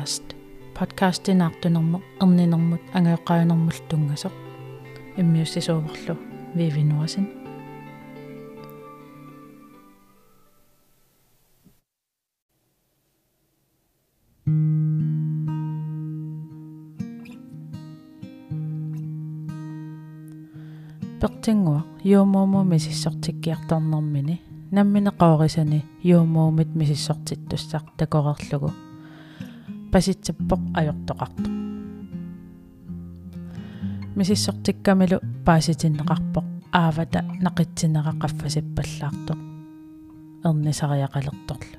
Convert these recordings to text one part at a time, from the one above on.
podcast. Podcastinaartunermu erninermut angeeqqaayunermul tungasoq immiussisuumerlu viivinuasin пертингуа юумууму мисиссортиккиарторнэрмини намминеқооrisani юумуумит мисиссортиттуссақ такорерлугу паситсаппоқ ajortoqartoq мисиссортиккамилу пааситиннеқарпоқ аавата нақитсинеqa qaffasippallaartoq ернисариақалерторлу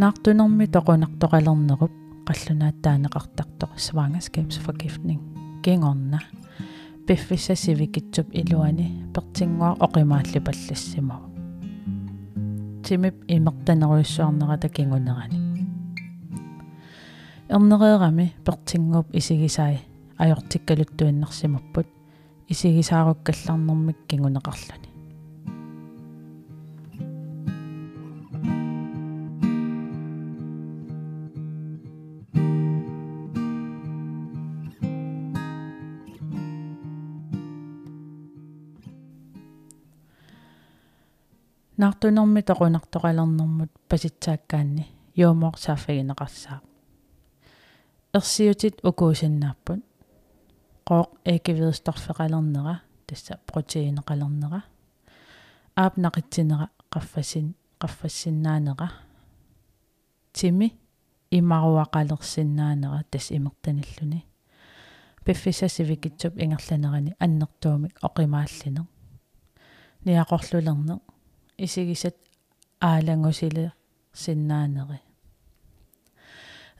наартунерми тоқунартоқалернеруп қаллунааттаанеқартартоқ свангерскабsforgiftning кингорна пиффиссасивикитсуп илуани пертингуа оқимааллипаллассимава тимип имертанеруйссуарнерата кингунерани эрнереерами пертингууп исигисаи ajortikkaluttuinnersimapпут исигисааруккалларнэрмик кингунеқарлуни наартунэрми тоқунартоқалернэрмут паситсааккаанни юумоорсааффагинеқарсаа ерсиутит укуусиннааппут қооқ экивиусторфеқалернера тасса протеинеқалернера. Аап нақитсинера қаффасин қаффассиннаанера тими имаруақалерсиннаанера тас имертаниллуни пиффисасивикитсуп ингерланерани аннертуумик оқимааллинер. Ниақорлулернер исигисат аалангусиле синнаанери.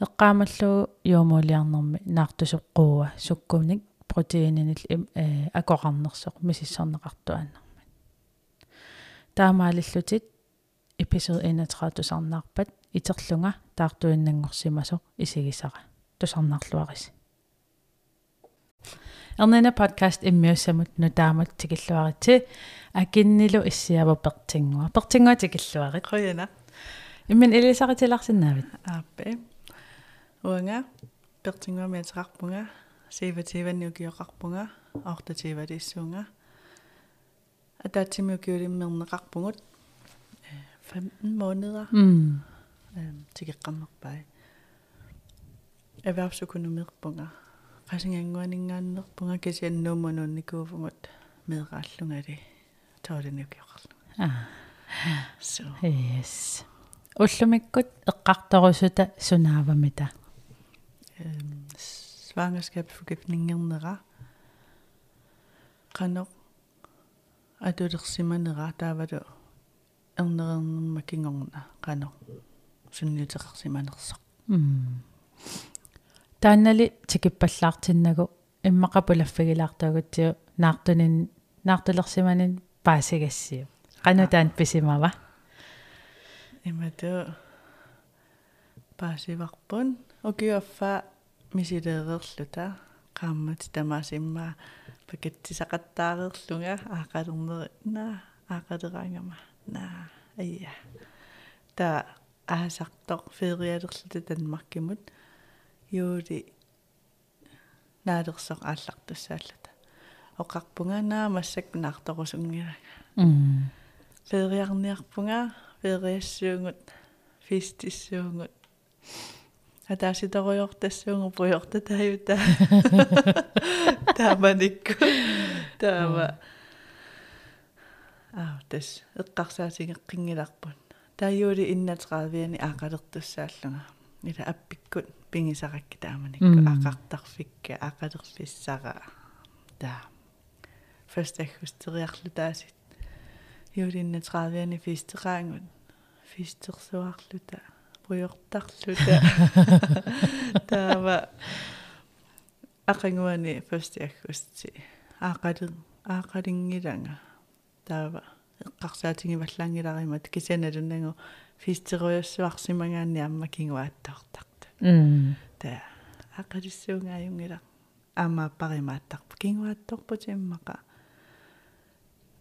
Эққаамаллуу юумуулиарнэрми наартусоққууа суккуник протеининил э акоқарнерсоқ мисиссарнеқартуаннэрми. Таамаалиллутит эпизод 31 тусарнаарпат итерлунга таартуиннангорсимасоқ исигисара. Тусарнаарлуарис Erneena podcast immiussamut nutaamut tikilluariti akinnilu issiavappertinngua. Pertinngua tikilluari. Khuyana. Immin ilisaritilarsinnaavit. Aappe. Uanga pertinngua miaterarpunga siivatiivanniukioqarpunga aortatiivalissuunga. Ataatimiukiulimmerneqarpungut 15 måneder. Mm. Øhm, til jeg rammer bare. Erhvervsøkonomier bunger. Qasingangуанингааннерпунга кисианнуумануунникууфугут меэрааллунгали тааланиукиоқарлу а so. Yes. Уллумиккут эққарторусута сунаавамита øhm, svangerskabsforgiftningerнера qanoq атулерсиманера таавалу эрнерернэрма кингорна qanoq сунниутеқарсиманерсоқ м тааннали тикиппаллаартиннагу иммақапулаффигилаартагутсиу наартунин наартулерсиманин паасигассиу. Qanutaан писимава имату паасиварпун окиуаффа мисилеерерлута qaammat тамаасимма пакеттисақаттаареерлунга аақалернери на аақалераангама на ая та аасартоқ фериалерлута танмаркимут юули наалерсоқ ааллартуссааллата оқарпунга наа массак наарторусунгилага м фериарниарпунга фериассуунгут фистиссуунгут атааситоруйортассуунгу пуйорта тааюта тааманикку. Таама. Аа тас эққарсаатигеққингиларпут тааюули иннатеравиани аақалертуссааллунга ила аппиккут пингисаракки тааманикку аақартарфикка аақалерлиссара таа фэстахустериарлу таасит. Юулиннатеравиани фистераангут фистерсуарлута пуйортарлута таава. Ақангуани фастиаггусти аақалин аақалингиланга. Таава. Эққарсаатингиваллаангиларимат кисианалуннагу фистеруйассуарсимагаанни амма кингуааттаортарта м таа ақалиссуугааюнгила аама паримааттарпу кингуаатторпут иммақа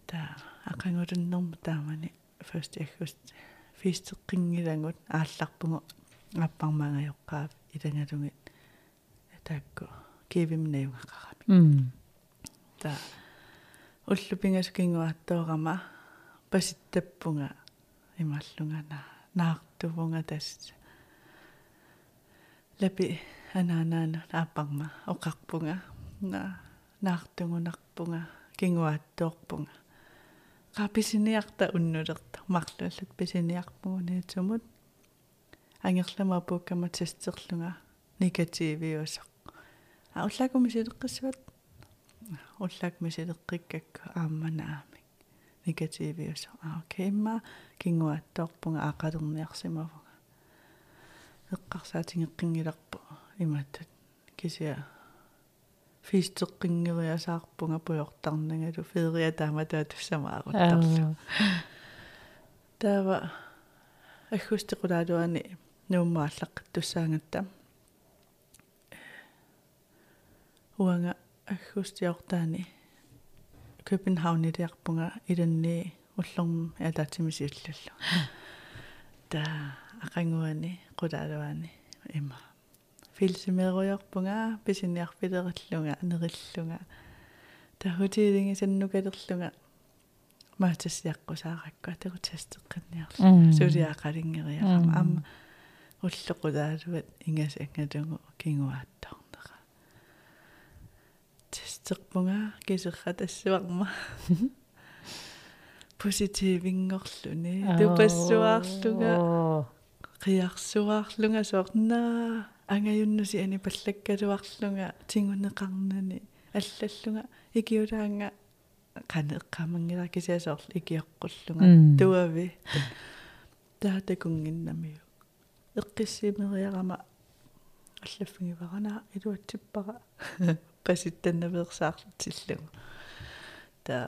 таа ақангулуннэрму таамани фастиаггусти фистеққингилангут аалларпугу аппармаангайоққаав илангалугит таакку кивимнаюнгақарами м та уллупингасукингуартоорама паситтаппунга имааллунгана наартувунга тасса лапи ананаана ааппарма оқарпунга на наартугунарпунга кингуааттоорпунга qaapисиниарта уннулерта марлууллут писиниарпугуниутсумут ангерлама пуккама тастерлунга негативиусақ а уллакуми силеққиссуат уллакуми силеққиккакку аамманаами негативиусақ а окей имма кингуааттоорпунга аақалерниарсимавунга эққарсаатингеққингиларпу иматтут кисиа фистеққингериасаарпунга пуйортарнангалу фериа тааматаа туссамаарутарлу таава аггустеқулаалуани нууммааллақ туссаангатта. Уанга аггустиортаани Københavnилиарпунга иланни уллорм ялаатимисиуллаллу та ақангуани қулаалуани има филсимеруйорпунга писиниарфилериллунга анериллунга тахутиилинги саннукалерлунга маатассиаққусааракку атакутастеққинниарла сулиақалингериарама аама уллоқулаалуат ингас ангалугу кингуааттарнера тестерпунга кисерра тассуарма поситивингорлуни тупассуаарлуга қиарсуаарлунга соорнаа ангаюннуси ани паллаккалуарлунга тингунеқарнани аллаллунга икиулаанга канеққамангила кисиасоорл икиоққуллунга туави таатакунгиннамиу эққиссимериарама аллаффигиварана илуатсиппара паситтаннаверсаарлутиллугу та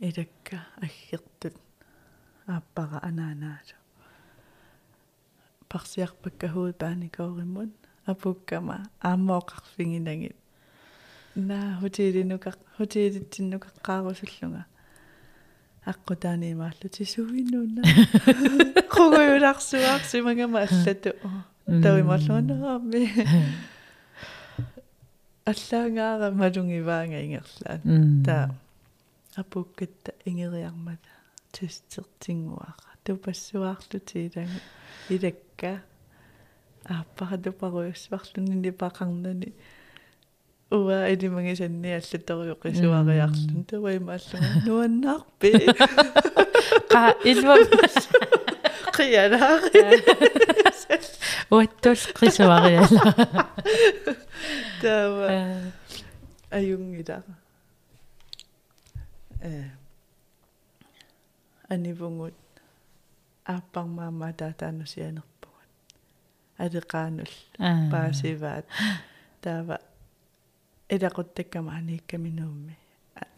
илакка аггертут ааппара анаанаалу парсиарпакка хуут пааникоориммут апуккама ааммооқарфигинагит на хотелинука хотелитсиннукаққаарусуллунга аққутаанимааллу тисуиннуна хугуйуларсуарсимагама аллату. Тавимарлунаами аллаангаара малунгиваанга ингерлаан та апуккатта ингериармата тустертингуара тупассуаарлутиилага илакка ааппаратупаруйуссуарлунни пақарнани уа илимагисанни аллаториоқисуариарлун таваймааллуга нуаннаарпи qa ilwa қиалаари уаттул qisuariala тава. Аюнгила э анивунгут ааппармаама таатаанусианерпугут алеқаанул паасиваат. Таава илақуттаккама анииккаминуумми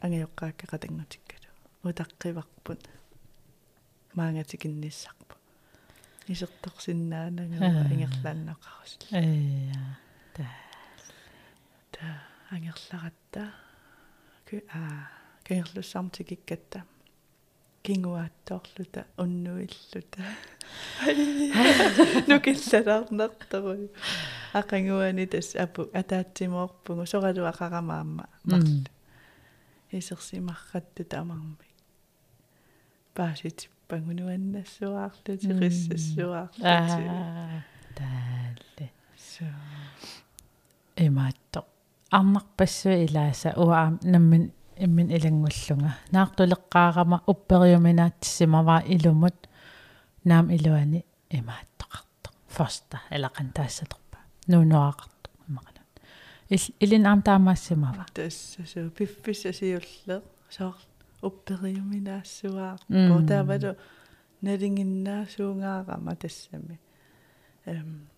ангиоққаакка қатангутиккалу утаққиварпут маангатикинниссарпу исерторсиннаанагава ингерлааннақарус э та та ангерларатта. Ку а кангерлуссаармтикиккатта кингуааттоорлута уннуиллута нукиллалаарнартару ақангуани тас апу атаатсимоорпугу соралу ақарамаама марлу исерсимарратту тамарми пааситиппагунуаннассуаарлу тиқиссассуаарлу аа таалле со имаатто арнарпассуи илааса уаам наммин иммин илангуллунга наартулеққаарама уппериуминаатсимаваа илумут. Наам илуани имааттоқарто фоста элақан таассаторпа нуунуақарто имақалун. Ил илин аам таамаассимава тассасу пиффиссасиулле соор уппериуминаассуаа М. потаавалу налингиннаасуунгаарама тассами эм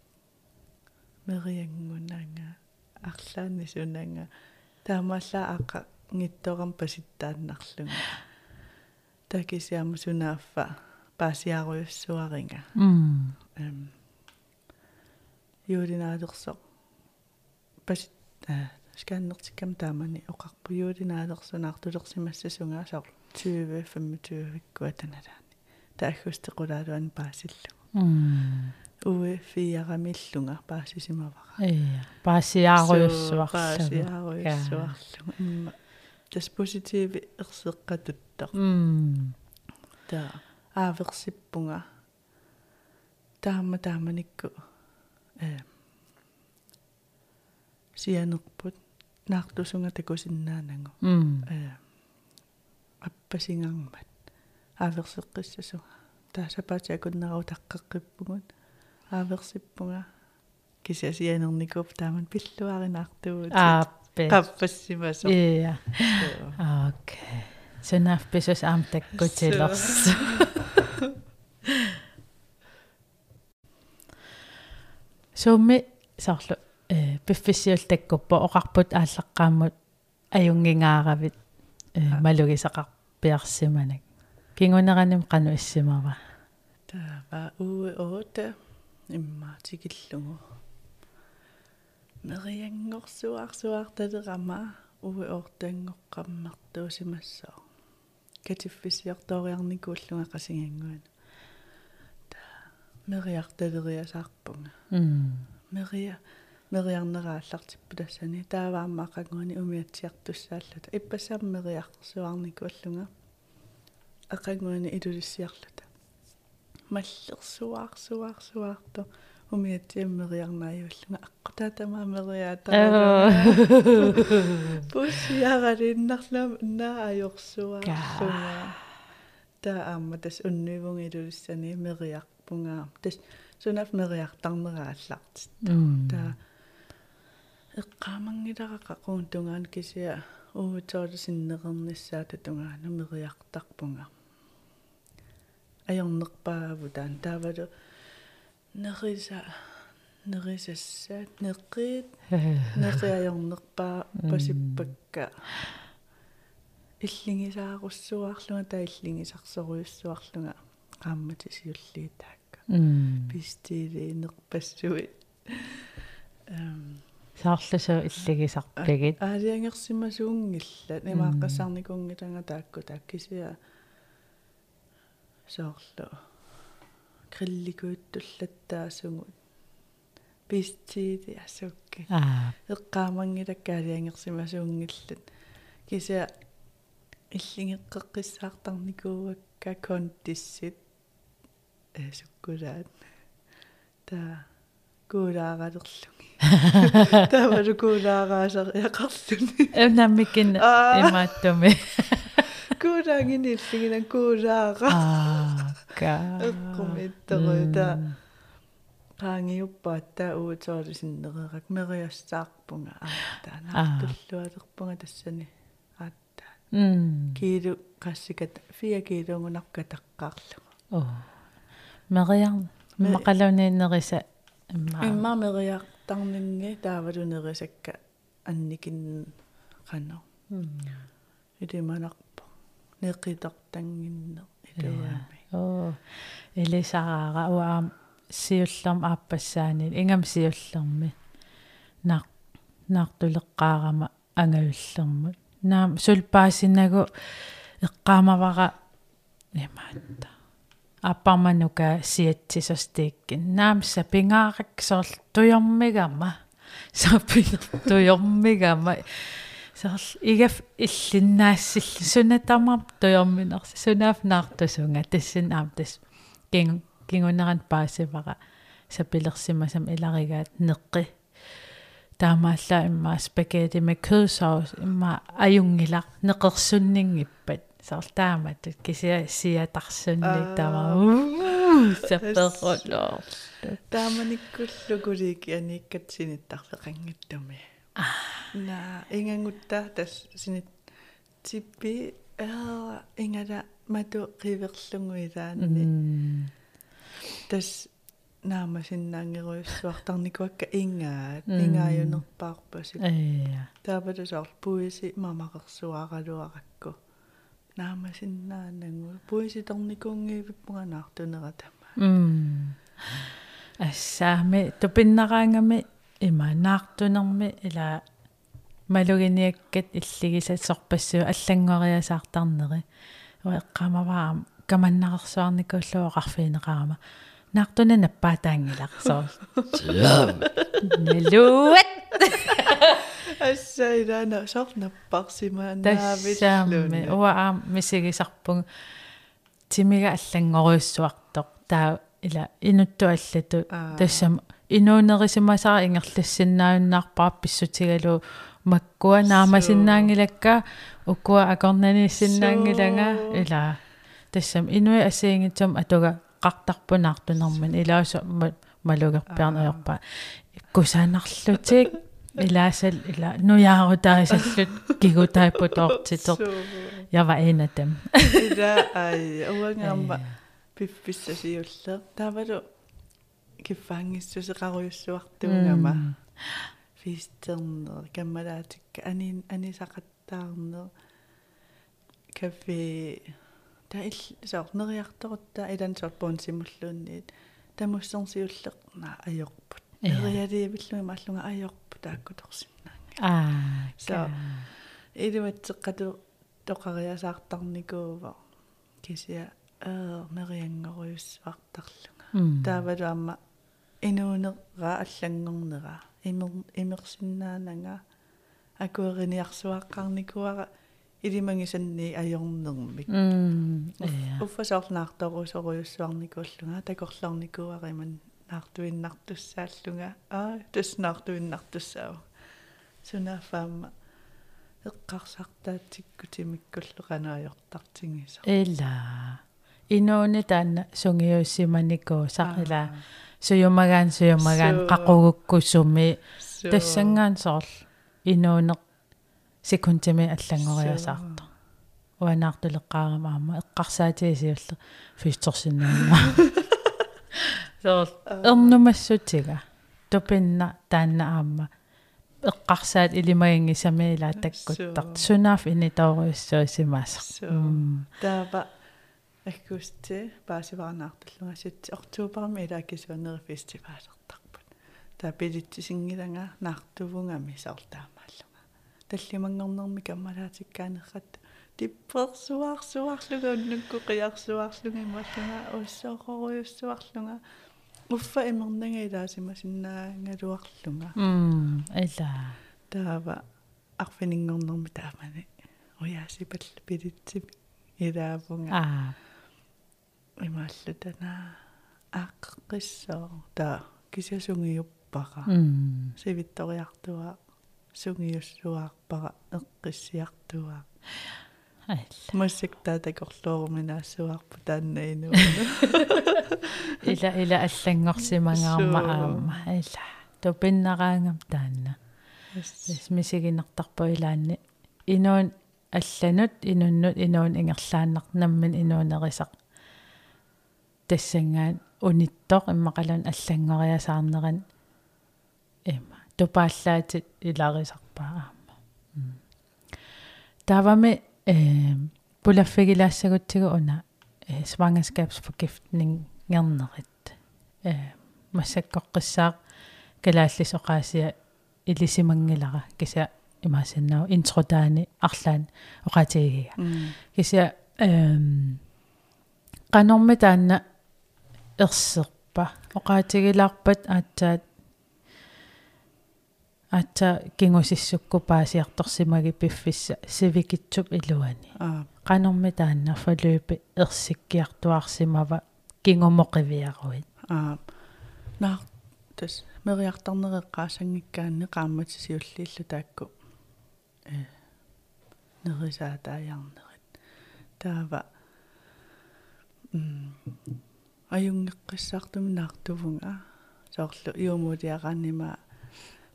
мериангунанга арлаани сунанга таамааллаа аqa ngittoram pasittaannarlunga такисиама сунааффа паасиаруйуссуаринга м эм юлинаалерсо пасит а сканнертиккам таамани оқарпу. Юлинаалерсунаартулерсимассасунгаасаар 20 25 виккуатаналаани таахгустеқулаалуан паасиллу м уе фиарамиллунга паасисимавара ия паасиааруйуссуарлу паасиааруйуссуарлу имма тас поситиви ерсеққатуттар м та ааверсиппунга таама тааманикку э сианерпут наартусунга такусиннаанангу м э аппасингаармат ааверсеққиссасуга таасапаатиакуннерау таққеққиппугут ааверсиппунга кисасианерникуп тааман пиллуаринаартуут ааппе ия окей. Сенаф писус аам таккутилерс сумми сарлу э пиффиссиул таккуппо оқарпут ааллаққааммут аюнгингааравит э малугисақарпиарсиманак кингунераним қану иссимава таава уе ooта иммаатикиллугу мериангорсуарсуарталерама уе оортангоққаммартуусимассоо катиффисиорториарникууллунга қасингангуана та мериарталериасаарпунга мерия мериарнерааллартиппу тассани таавааммаақангуани умиатсиартуссааллута иппассаам мериарсуарникууллунга ақангуани илулиссиарлута маллерсуаарсуаарсуаарто умиатсиаммериарнааюуллунга аққутаатамаа мериаатаа пуссиаралиннарлам наа ajorsuarlunga таа аама тас уннуивунг илулиссани мериарпунгаа тас сунаф мериартарнерааллартит таа эққаамангиларақа қуунтунгаан кисиа уутсоолисиннеқерниссаата тунгаана мериартарпунга ajornerpaavу таан таавалу нериса нерисассаат неққиит неқиajornerpaa пасиппакка иллингисааруссуарлунга таа иллингисарсоруйуссуарлунга qaamмати сиуллиитаакка м пистилиинерпассуит эм саарлусу иллигисарпигит аалиангерсимасуунгилла имааққассаарникунгитанга таакку тааккисиа соорлу пистили асукки аа эққаамангилаккаалиангерсимасуунгиллат кися иллингеққеққиссаартарникууакка контиссит э суккулаат та куулааралерлуги тавалу куулаараасар яқарлуни эвнаммикин имааттуми куулаангини иллигина куулаара аа ка эққумиттерута qaangiuppaattaa мериассаарпунга ааттаа наартуллуалерпунга тассани. Ааттаа м. Килу qassikat 4 килунгунарка таққаарлу о. Мериар мақалуниннериса имма. Имма мериартарнинги таавалунерисакка анникин qano илиманарпа неқитартангинне илуаами о элисараара уаам сиуллерм ааппассаани ингам сиуллерми нақ наартулеққаарама ангавиллермут наам сулпаасинагу эққаамавара имаатта. Аппарманука сиатсисостииккин наамса пингаарак сорл туйормигама. Саппинер туйормигама сорл игаф иллиннаассилл сунатамар туйорминерси сунаaf наартусунга тассин аам тас кин кингунеран паасивара сапилерсимасам иларигаат неққи таамаалла имма спагетти med kødsovs имма аюнгила неқерсуннингиппат сарлаамат кися сиатарсунни тава саппероллоо тааманиккуллу кулики аниккатсиниттарфеқангаттуми на ингангутта тас синит типпи а ингала мату қиверлунгуилаанни тас наама синнаангеруйуссуартарникуакка ингаат ингааюнерпаарпасик эя таапатусаар пуиси мамақерсуаралуаракку наама синнаанангу пуиситорникуунгиивиппунганаартунератама м ассаами тупиннераангами имаанаартунерми ила малугиниаккат иллигисат сорпассуу аллангориасаартарнери. Уэққамаваа каманнарсуарникууллуоқарфиинеқарама наартуна наппаатаангиларсоо налуат ассайдаана сорнаппарсимаа тассаами уа аам мисигисарпуг тимига аллангориуссуартоq таа ила инутту аллату тассам инуунерисимасара ингерлассиннааюннаарпаа писсутигалу маккуа наамасиннаангилакка уккуа акорнанииссиннаангилага ила тассам инуи асиингитсам атуга qартарпунаартунэрман илаасу малугерпиарнерпа кусаанарлутик илаасал ила нуяарутарисаллут кигутаиппутоортитер ява энатам ила ай уангаама пипписсасиуллер тавалу киффаангиссусеқаруйуссуартуунгама фистернер каммалаатикка ани анисақаттаарнер кафе. Та ил сорнериарторутта илан сорпуун симуллуунниит. Тамуссерсиуллеқ на аёрпут эриалиивиллуи маллунга аёрпут тааккуторсиннаанга аа so идиватсеққату тоқариасаартарникуува кисиа аа мериангоруйуссуартарлунга таавалуамма инуунера аллангорнера имер имерсиннаанага акуэриниарсуаққарникуара илимангисанни аёрнермик уффасоорлнаарторусоруйуссуарникууллунга такорларникуариман наартуиннартуссааллунга аа туснартуиннартуссаава сунафаама эққарсартаатиккутимиккуллеқанаajortartingisa ила инууни таанна сунгиуссиманикуу сақила суйумагаан суйумагаан қақугуккуссуми тассангаан соорл инуунеқ секунтими аллангориасаарто уанаартулеққаарамаама эққарсаатигисиулле фисторсиннаама соорл эрнумассутига тупинна таанна аама эққарсаат илимагингисамиила таккуттарт сунаaf инитооруиссуисимаасақ таава аккусти паасиварнаартуллунга ситти ортуупарми илааккисуанери фестивалертарпут таа пилитсисингиланга наартувунгами саортаамааллунга таллимангорнерми каммалаатиккаанеррат типперсуарсуарлуга уннукку қиарсуарлуга ималлунга уссоқоруйуссуарлунга уффа имернага илаасима синнаагалуарлунга м ила таава арфинингорнерми таамани уяасипал пилитсип илаавунга аа имааллутана ааққиссоо таа кисасунгиуппара сивитториартуа сунгиуссуаарпара эққиссиартуа ала муссик таатакорлуоруминаассуарпу тааннаину ила ила аллангорсимангаарма аама. Ила тупиннераангам таанна. Тас мисигинертарпу илаанни. Инуун алланут инуннут инуун ингерлааннарнаммин инуунерисақ тассангаан униттоқ иммақалун аллангориасаарнеран има тупааллаатит иларисарпаа аама. Тавами э пулаффигилаассагутсигу уна э svangerskabsforgiftning ngerneret э массаккоққиссаақ калааллисоқаасия илисимангилара. Кися имаасиннау интротаани арлаан оқатигига кися эм qanорми ерсерпа оқаатигилаарпат аатсаат аатса кингусиссукку паасиарторсимаги пиффисса сивикитсуп илуани аа qanорми таанна фалуупи ерсиккиартуарсимава кингумоқивиаруит аа наа тас мериартарнереққаасангиккаанне qaammatisiulliillu таакку э нерисаатааяарнерит таава м аюнгеққиссаартуми наартувунга соорлу иумулиаранима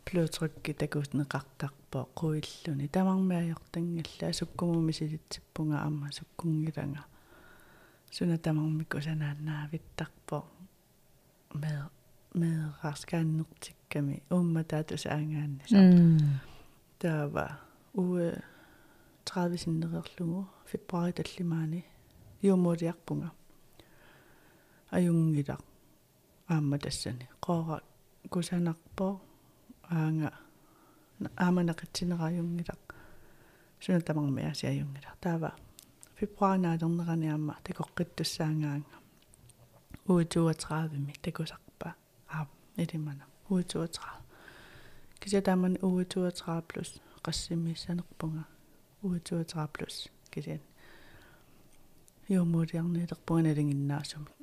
плютрукки такуутнеқартарпо қуиллуни тамармиаёртангилла суккумуми силитсиппунга амма суккунгиланга суна тамармикку санааннаавиттарпо меэ меэрарскааннертикками уумматаатусаангаанниса таава уэ 30 синнерерлугу фебруари таллимаани юумуулиарпунга аюнгилақ аама тассани qoora кусанарпо аанга ааманақитсинераюнгилақ суна тамарми асиаюнгилар таава februarnaalorneraniamma takoqqittussaangaanga uutuatраавими такусарпа аа илимана uutuatraa кисатаамани uutuatraa плюс qassimiissanerpunga uutuatraa плюс кисиан юумуулиарниилерпунга налингиннаасуми э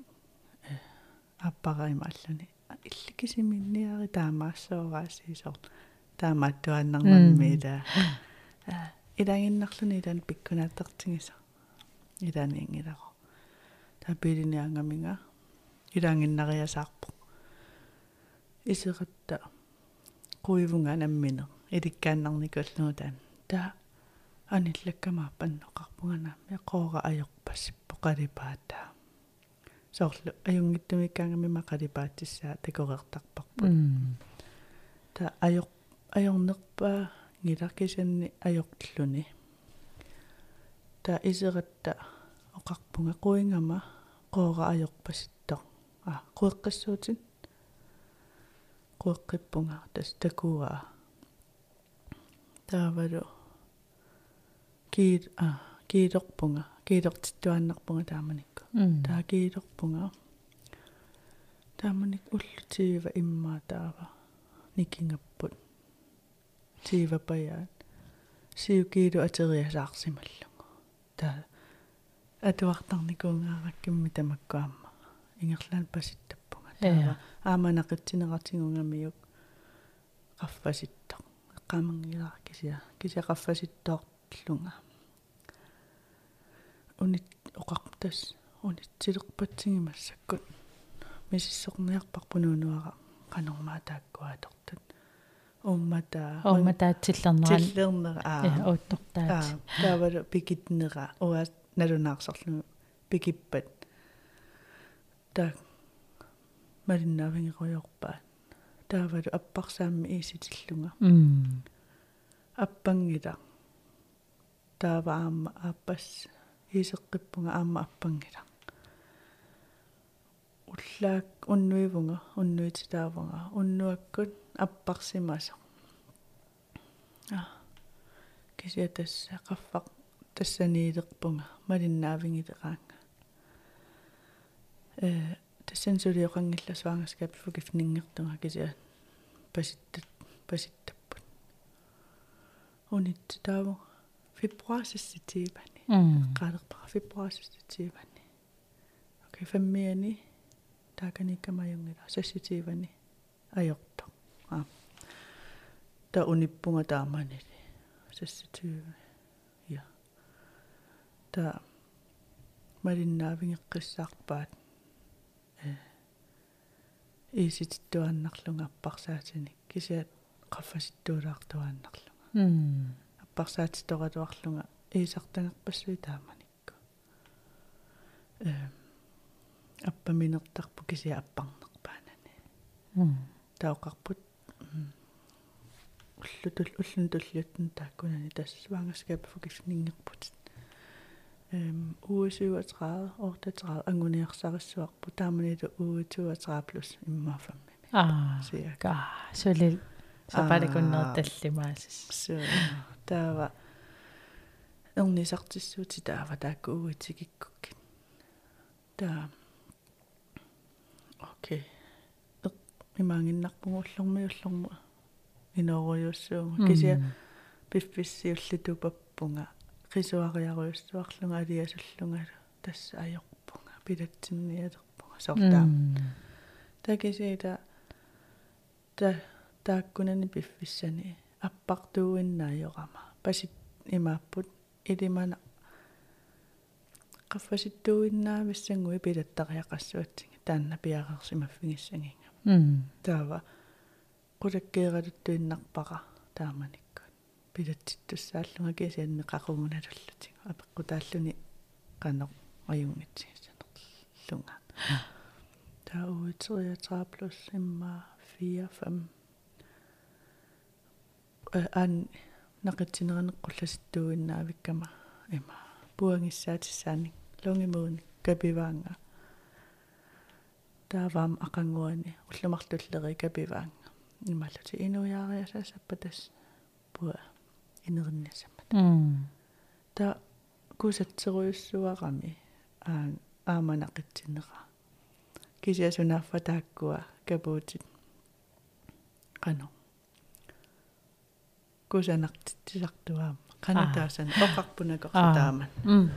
аппараима аллани илликисиминниари таамаассоораасиисор таамааттуаннарнамми ила илангиннарлуни илан пиккунааттартигиса иланиингиларо тапилиниангаминга илангиннариасаарпо исеқатта куивунга наммине иликкааннарникуллуутаан таа аниллаккамааппанноқарпуганаами ақоора ajorpassippo qalipaataa соорлу аюнгиттумиккаангами мақалипаатиссаа такорертарпарпут та ajor ajornerpaa ngilаркисанни ajorтлуни та исератта оқарпунга қуингама qoora ajorpasittor а қуэққиссуутин қуэққиппунга тас такуаа таавалу киит а киилерпунга киилертиттуаннарпунга тааманикку таа киилерпунга тааманик уллутиива иммаа таава никингаппут тиива паяат сиукиилу атериасаарсималлугу таа атуартарникуунгаараккимми тамаккуамма ингерлаан паситтаппунга таава ааманақитсинеқартингунгамиук qaffasittoq eqqaamangilaa kisia kisia qaffasittoortlunga unit oqartas unitsilerpatsigimassakut мисиссорниарпарпунууnuара qanormaa taakkuatortat уммата умматаатсиллернера тиллернера аа. Уттортаат таавалу пикитнера уас налунаарсорлу пикиппат та малиннаавингеруйорпаат таавалу аппарсаамми ииситиллунга. Аппангила. Тааваама аппас иисеққиппунга аама аппангила уллаак уннуивунга уннуититаавунга уннуаккут аппарсимасо а кися тасса qaffaq тассаниилерпунга малиннаавингилераанга э тассан сулиоқангилла суангаскап фукифнингертунга кися паситтат паситтаппут унит тааву qaaleqpara februarsissitiivani okay fammiani taakanikkamajungila sassitiivani ajorto униппунга тааманили sassitiivi я та малиннаавингеққиссаарпаат э. Исититуаннарлунга аппарсаатиник кисиат qaffasittuulaartuааннарлунга м аппарсаатиторалуарлунга иисартангерпассуи тааманикку э аппаминертарпу кисиа аппарнерпаанани м таоқарпут уллутул уллун туллиуттун тааккунани тассуангаскаапфу кифнингерпут эм уусуатraa ортатraa ангуниарсариссуарпу тааманилу уутуатraa плюс иммаафамми аа сиа. ка сулил сапаликуннерталлимаасис су таава эрнисартиссуути таава таакку уутигиккуккит таа окей. Имаангиннарпугу уллэрми уллэрму инооруйуссууга кися пиффиссиуллитупаппунга qisuariaruissuarlunga aliasуллунгалу тасса ajorpunga pilatsinnialerpunga sortaa такисита та тааккунани пиффиссани аппартууиннаajorama пасит имааппут илимана qaffasittuuinnaavissangui pilattariaqassuatsinga таанна пиарерсимаффигиссангинга таава qulakkeeraluttuinnarpaqa тааманиккут пилатситтуссааллунга кисианни qaqumunalullutigu апеккутааллуни qanoq аюнгитсигисанерлунга тауитериатра плюс имма 4 5 ан нақитсинеринеққулласиттууиннаавиккама има пуангиссаатиссааник лонгимуун капиваанга тааваам ақангуани уллумарлуллери капиваанга ималути инуяариасаасаппа тас пуа инериннасаммат та кусатсеруйуссуарами аа ааманақитсинера. Кисиасунааффа тааккуа капуутит qano кусанартитсисартуаама qanataасан оқарпунакорсутааман м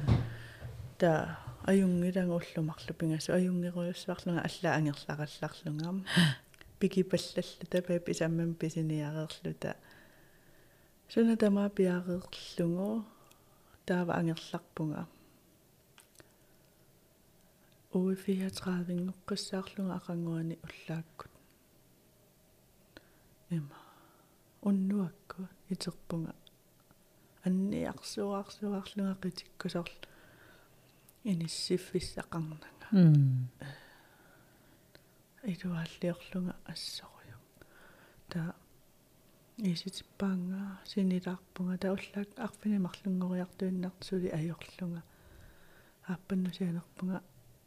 та аюнгиланга уллумарлу пингасу аюнгеруйуссуарлунга алла ангерларалларлунгаама пикипаллалла тапай писаммам писиниареерлута суна тамаа пиареерлугу таава ангерларпунга уи 34 қиссаарлунга ақангуани уллааккут. Эма уннуакку итерпунга анни арсуарсуарлунга қитиккусорл иниссиффиссақарнага илуааллиорлунга ассоруйу та иситиппаанга синилаарпунга тауллаак арфинимарлунгориартуиннартсули аёрлунга ааппанну сианерпунга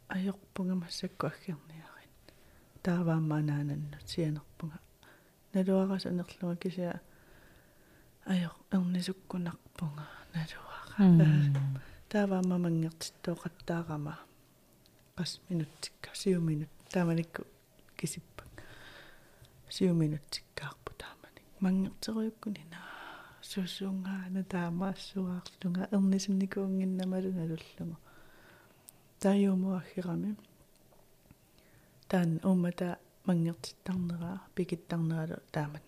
аёрпунга массакку аггерниарин тааваамаанаананнут сианерпунга. Налуарасанерлунга кися аёр эрнисуккунарпунга налуара тааваама мангертиттооқаттаарама qas minuuttikka siu minut taamanikku kisippak siu minuuttikkаарpu taamanik mangerteruukkuni susuungaana taamaassuaarlunga ernisunnikуунгиннамалу налуллугу тааюумуаггирами таан уумата мангертиттарнераа пикиттарнералу таамат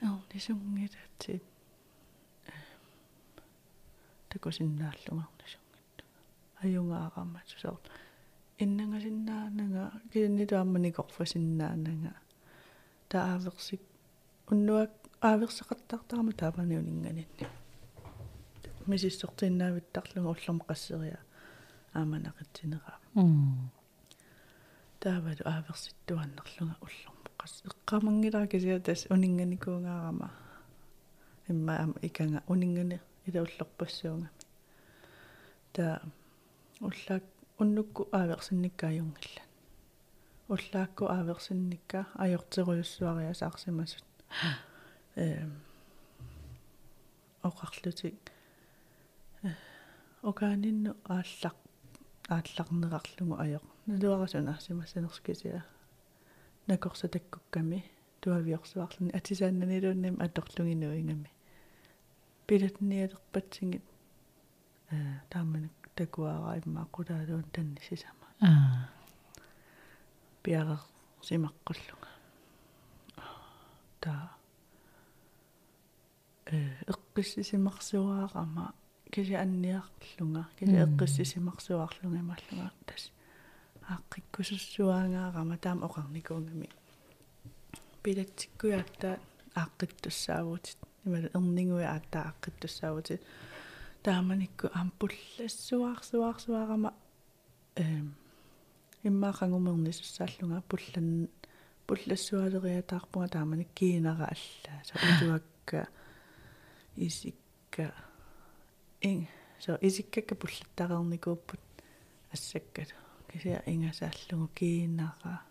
малиннаавингиартарлуги ернисунгилатсит такусиннааллугарнисунгитту аюнгаарама сусоор иннангасиннаанага кииннитуамманикорфасиннаанага тааверсик уннуак ааверсеқартартарма таапаниунингανинни мисиссортиннаавиттарлуга уллерм qassериа ааманақитсинераа таавалу ааверситтуаннерлунга уллерм qas эққамангилаа кисиа тас унинганикуугаарама имма ама иканга унингани илауллерпассуунгами та уллаак уннукку ааверсинниккааюнгилла уллаакку ааверсинникка аёртеруйуссуариа саарсимасут э оқарлутик окаанинну ааллақ аалларнерарлугу аёқ налуарасунаарсимассанерскисиа накорсатаккукками туавиорсуарлуни атисааннанилуунним аторлугинуингами пилатниалерпатсигит э тааманак такуараа иммааққулаалуун танни сисама аа пиарер симаққуллунга та э эққиссисимарсуаарама киси анниарлунга киси эққиссисимарсуаарлунга имааллунга тас ааққиккусуссуаангаарама таама оқарникуунгами пилатсиккуяатта ааққиттуссаавутит имала эрнингуи аатта ааққиттуссаавутит тааманикку ампуллассуаарсуаарсуаарама эм иммаақангумернисуссааллунга пуллан пуллассуалериатаарпунга тааманик киинара аллаа со утуакка исикка ин со исиккакка пуллаттареерникууппут ассаккалу кися ингасааллугу киинара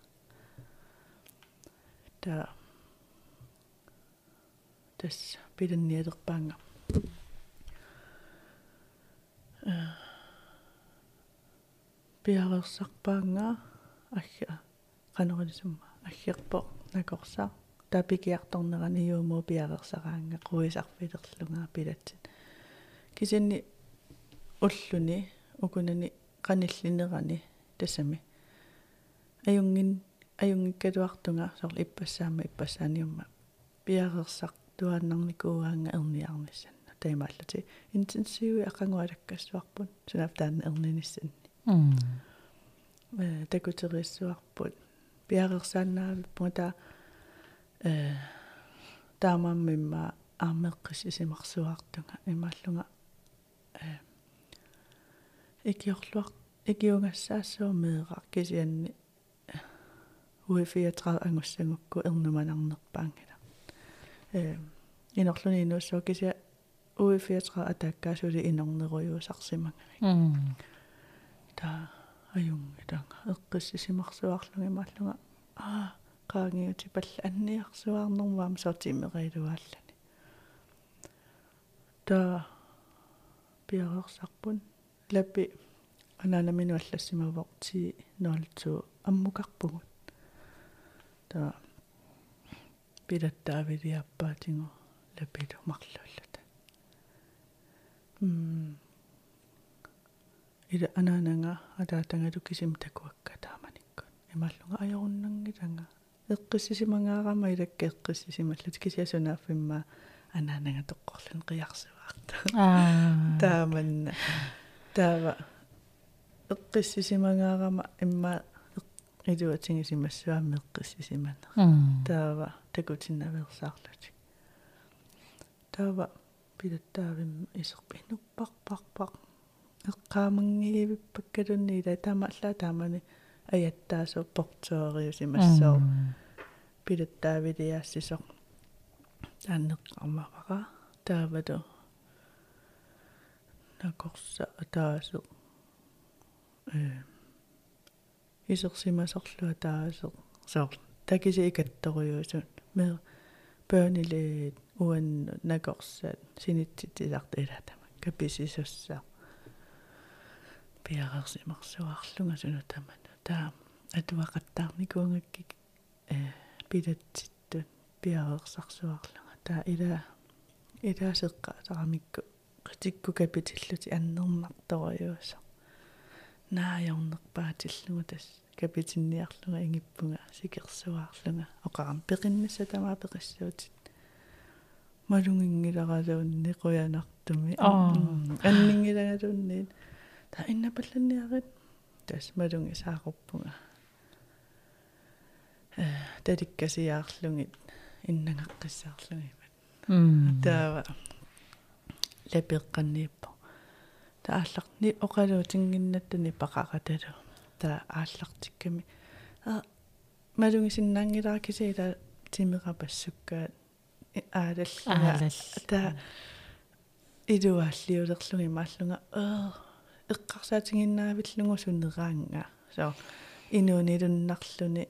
та тас пиланниалерпаанга пиарерсарпаанга агга канерилисумма аггерпо накорсаа тапикиарторнерани юумуу пиарерсараанга круисарфилерлунгаа пилатсит кисинни уллуни укунани каниллинерани тассами аюнгин аюнгиккалуартунга сорл иппассаама иппассааниумма пиарерсақ туааннарникууаанга эрниарнissanna таймааллати интенсиуи ақангуалаккассуарпут сунафтаан м э такутериссуарпут пиарерсаанаавиппунга та э таамаммимма аамеққис исимарсуаартунга имааллунга э икиорлуар икиунгассаассуумеэра кисианни уи34 ангуссангукку эрнуманарнерпаангила э инерлуни инуссоо кися уи34 атааккаасули инорнеруйуусарсимангами м та аюнгитанга эққиссисимарсуарлуги мааллунга аа qaangiuti palla anniarsuarnermaam sortimeriluaallani та пиареерсарпун лапи анаанамину аллассимавоқ ти 02 аммукарпугут та пилаттаавилиаппаатингу лапилу марлууллата м ила анаанага атаатангалу кисим такуакка тааманиккун. Ималлунга ajorunнангиланга эққиссисимангаарама илакка эққиссисималлут кисиасунааффимма анаанага тоққорлун қиарсуарта аа. Тааманна. Таава эққиссисимангаарама имма илуатингисимассуамми эққиссисимана таава такутиннаверсаарлути таава пилаттаавим исерпинуппарпарпар эққаамангиивиппаккалунни ила таамааллаа таамани аяттаасо порториусимассоо пилаттаавилиаассисо тааннеққармавара таавалу накорса атаасо исерсимасорлуа таасо соор такиси икатторюусун ме пёниле уан накорсаат синитситисарта илатама каписисуссаа пиарерсимарсуарлунга суну тамана таа атуақаттаарникуунгаккик э пилатситтун пиарерсарсуарлунга таа ила илаасеққа тарамикку qtikku kapitillути аннернарторюуса наajornerpaatillungu тас. Капитинниарлунга ингиппунга сикерсуаарлунга оқарам пеқиннасса тамаа пеқиссуутит малунгингиларалуунни қуянартуми аннингилагалуунниит та иннапалланниарит тас малунги сааруппунга э таликкасиаарлугит иннангаққиссаарлугимат м таава. Лапеққаннииппо таалларни оқалуутингиннаттани пақараталу таа ааллартикками а малунгисиннаангилара кисиила тимерапассуккаат аалаллуга аалал таа илуааллиулерлуги мааллунга аа эққарсаатингиннаавиллугу сунераанга со инуунилуннарлуни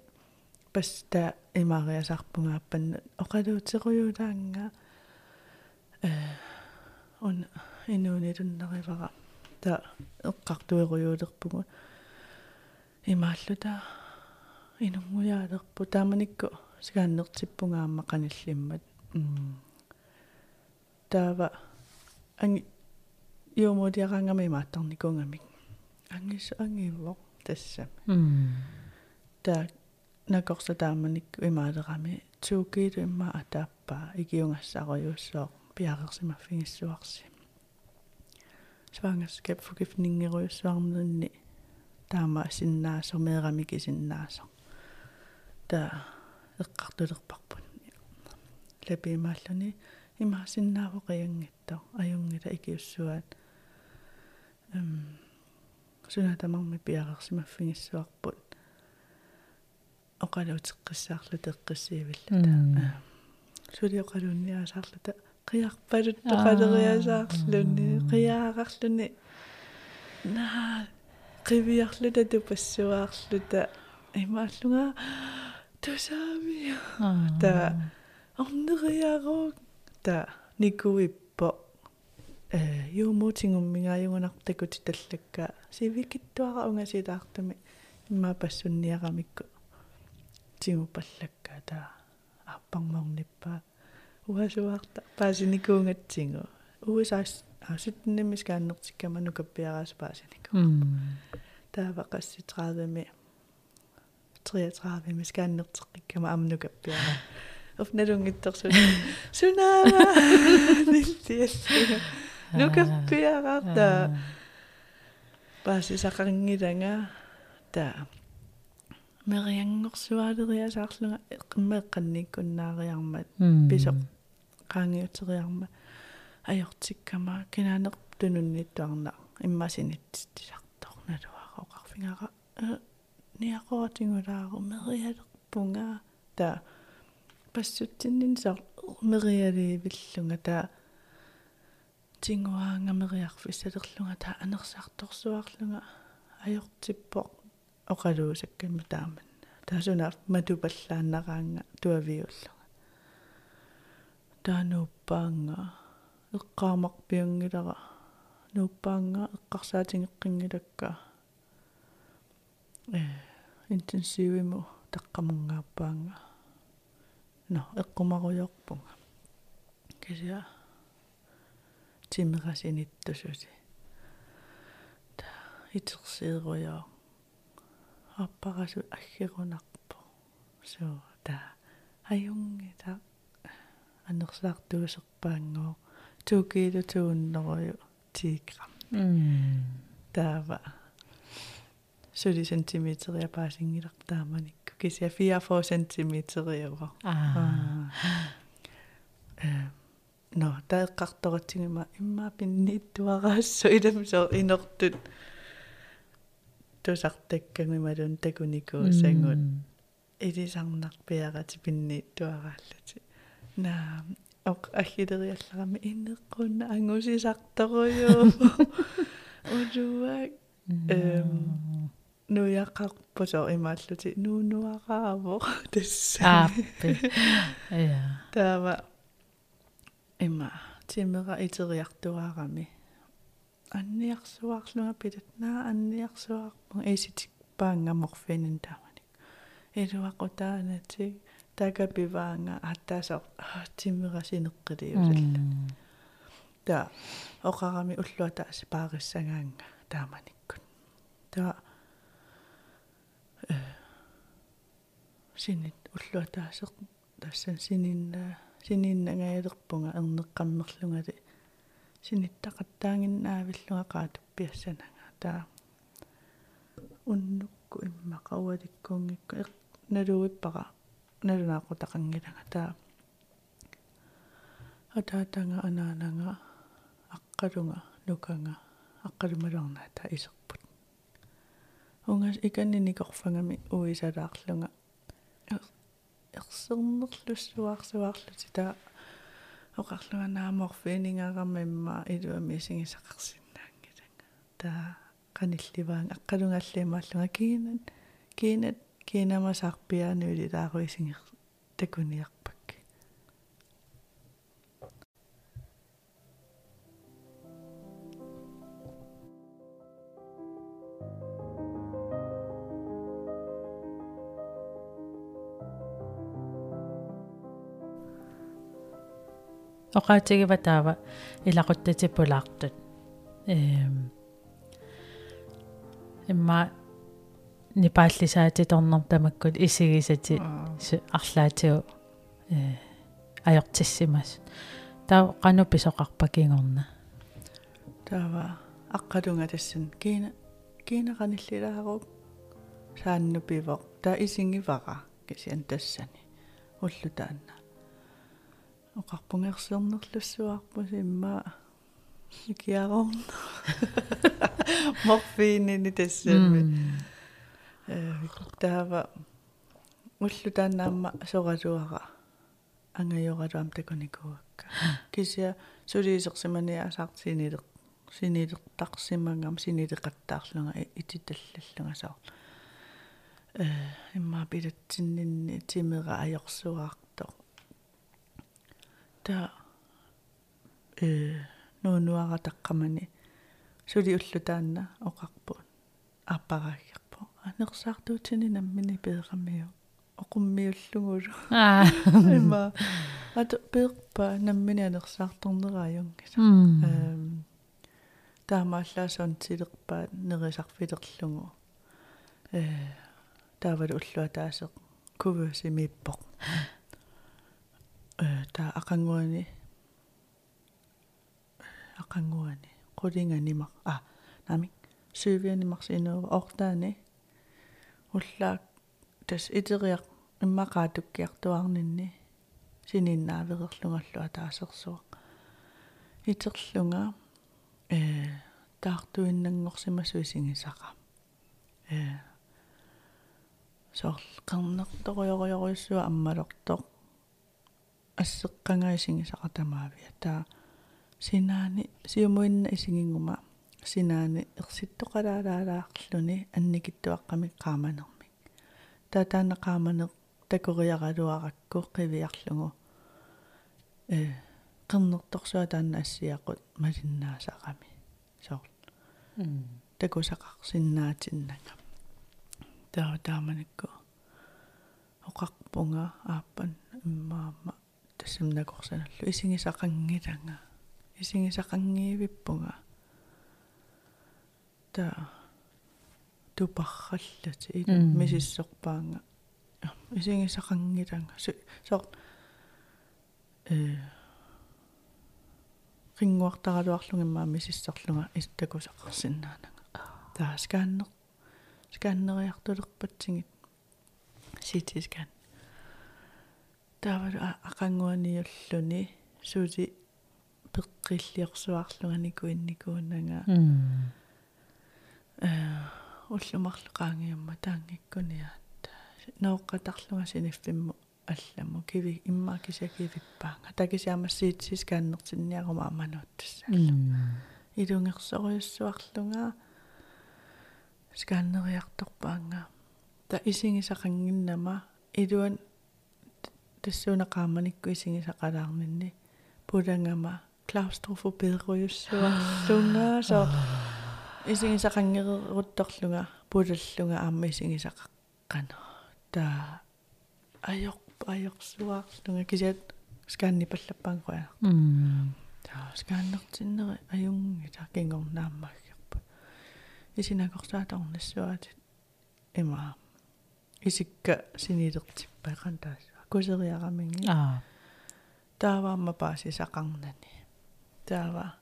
паста имариасарпунгааппанна оқалуутеқуюлаанга э он инуунилуннаривара та эққартуеруйуулерпугу имааллута инунгуяалерпу тааманикку сигааннертиппунгаама каниллиммат. Таава анги юумудиарангами имааттарникунгамик ангис ангиво тассами м. Таа накорса тааманикку имаалерами туукиилу имма атааппаа игиунгассаруйуссоо пиарерсимаффигиссуарси свангерскап фугифнингеруйуссуарнерни таама синнаасо меерамики синнаасо таа эққартулерпарпут лапимааллуни имаасиннаавоқиангиттоо аюнгила икиуссуаат эм сунатамарми пиарерсимаффигиссуарпут оқалуутеққиссаарлу теққиссиивиллата сулиоқалуунниасаарлута қиарпалут тоқалериасаарлуни қиаарарлуни наа қивиарлута тупассуаарлута имааллунга тусаами та орнериароо та никуиппо э юумотингуммигааюнартакути таллакка сивикиттуара унгасилаартами имма пассунниарамикку тигупаллакка та аппарморниппаа уасуарта паасиникуунгатсигу уусаас асутнэмис кааннертиккама нукаппиараас паасинику м таавақасси 30ми 33 мис кааннертеққиккама амнукаппиара офналунгиттерсу сунаава нилтиассуга нукаппиараарта паасисақангиланга таа мериангорсуалериасаарлунга қиммеққанниккуннаариармат писо qaangiuteriarma ajortikkama kinaneq tununniittuarna immasinittisartornaluara oqarfingara niaqoratingulaaru merialerpunga ta passutsinnin sar merialiivillunga ta. Tinguaanga meriarfissalerlunga ta. Anersartorsuarlunga ajortippoq oqaluusakkamma taaman taasuna matupallaaannaraanga tuaviullu таанууппаанга эққаамарпиунгилара нууппаанга эққарсаатингеққингилакка э интенсивиму таққамунгаарпаанга но эққумаруйорпунга. Кися тимерасиниттусуси та итерсиеруйоо аппарасу аггерунарпо соо та аюнги та анерсаартуусерпаангоо туукиилу тууннерую 10 gram таава. Сули сантиметриа паасингилартааманикку кися 4 сантиметриава аа. Э но таэққарторатсигима имма пиннииттуараассу иламсо инертут тусартаккагималун такуникуусангут илисарнарпиарати пиннииттуарааллати наа ок ахилериалларами иннеққунна ангусисарторуйу удуак эм нуяқарпусо имааллути нуунуарааво тасса ааппи я таава има тимера итериартуарами. Анниарсуарлунга пилат наа анниарсуарпун эситик паангаморфинин тааманик. Илуақутаанати такапиваанга аттаасо тимера синеққилиусалла та оқарами уллуатаас паариссагаанга тааманиккут та э синит уллуатаасеқ тассан сининнаа сининнагаалерпунга эрнеққаммерлунгали синиттақаттаангиннаавиллунга qaatuppiassananga таа уннукку иммақауаликкуунгикку эқ налуиппара налунаақутақангилага таа атаатанга анаанага аққалунга нуканга аққалумалуарнаа таа исерпут унгас иканниникорфангами уисалаарлунга ерсернерлуссуаарсуаарлути таа оқарлуганааморфиинингараммимма илуами сигисақарсинаангилага таа канилливаан аққалунгаллимааллунга киинат киинат кинамасаарпиаануили тааруисингер такуниарпак оқаатигива таава илақуттатиппулаартут эм имма нипааллисаатиторнер тамаккут исигисати арлаатиу э аёртиссимас таа кануппи соқарпакингорна таава аққалунга тассан киина киинақаниллилаарук сааннупивоқ таа исингивара кисиан тассани. Уллу таанна. Оқарпунгерсиорнерлуссуарпус имма икиарорна морфиинини тассами э таава уллу тааннаамма соралуара ангайоралуам такуникуакка кися сулиисерсиманиасаартинилеқ синилертарсимангам синилеқаттаарлунга ититаллаллунга саа э имма билатсиннинни тимера аёрсуаартоқ та э нуунуара таққамани сули уллу таанна оқарпут аппараагиарпо анерсаартуутини наммини пеэқамиу оқуммиуллугулу аа. Има. Ат пеэқпа наммини анерсаарторнерааюнгила эм таамааллаасуун тилерпаат нерисарфилерлугу э таавал уллуа таасеқ кувусимиппоқ э таа ақангуани. Ақангуани. Qulинганимар а нами сювианимарсинуува ортаани уллаак тас итериақ иммақаатуккиартуарнинни сининнааверерлунгаллуа таасерсуа итерлунга э таартуиннангорсимасуи сигисаqa э сорл qarnertoruyoruyoruissua аммалортоқ ассеққангаисигисаqa тамаавиа. Таа синаани сиумуинна исигингума синаани ерситтоқалаалаалаарлүни анникиттуаққами qaamanermi таатаана qaamaneq такориаралуаракку қивиарлугу э qernertorsuа таанна ассиақут малиннаасақами соор м такусақарсиннаатиннага таа тааманикку оқарпунга ааппан иммаама тассамнакорсаналлу исигисақангиланга исигисақангиивиппунга таа тупарраллати ила мисиссорпаанга. Исигисақангиланга соо э рингуартаралуарлугиммаа мисиссорлунга истакусақарсинаанага таа скааннер скааннериартулерпатсигит CT scan таавалу ақангуаниуллуни суути пеққиллиорсуарлуганикуинникуунага э уллумарлеқаангиумма таангиккуниаат. Нооққатарлуга синиффимму алламу киви иммаа кисакивиппаанга такисиамассиит сискааннертинниарума амануuттассаалла илунгерсориуссуарлунга скааннериарторпаанга та исигисақангиннама илуан тассуунеқааманикку исигисақалаарнинни пулангама клаустрофоберуйуссуарлунга со исигисақангерерутторлунга пулаллунга аама исигисақаққано та аёр аёрсуарлунга кисиат скаанни паллаппаангуа м та скааннертиннери аюнги та кингорнааммаггерпа исинакорсаатарнассуатит има исикка синилертиппақан таас кусериараминги. Аа тааваама паасисақарнани. Таава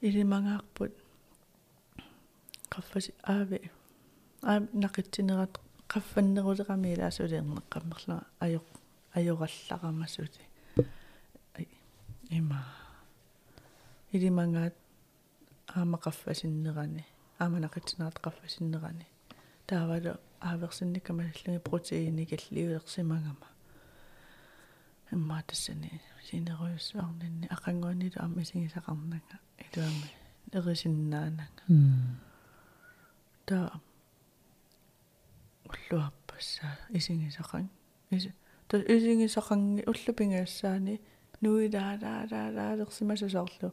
илимангаарпут qaffasi aavi aa naqitsinеrat qaffannерулерами илаасулиернеққаммерлаа аёқ аёралларамасути има. Илимангаат аама qaffasиннерани аама нақитсинерат qaffasиннерани таавалу ааверсинниккамаллуги протеиникаллиулерсимагама имма тассани синеруйуссуарнинни ақангуанилу аама исигисақарнага илуами эрисиннаанага м та уллуаппасса исигисақан иси та исигисақанги уллупингаассаани нуилаалаалаалаалерсимасусоорлу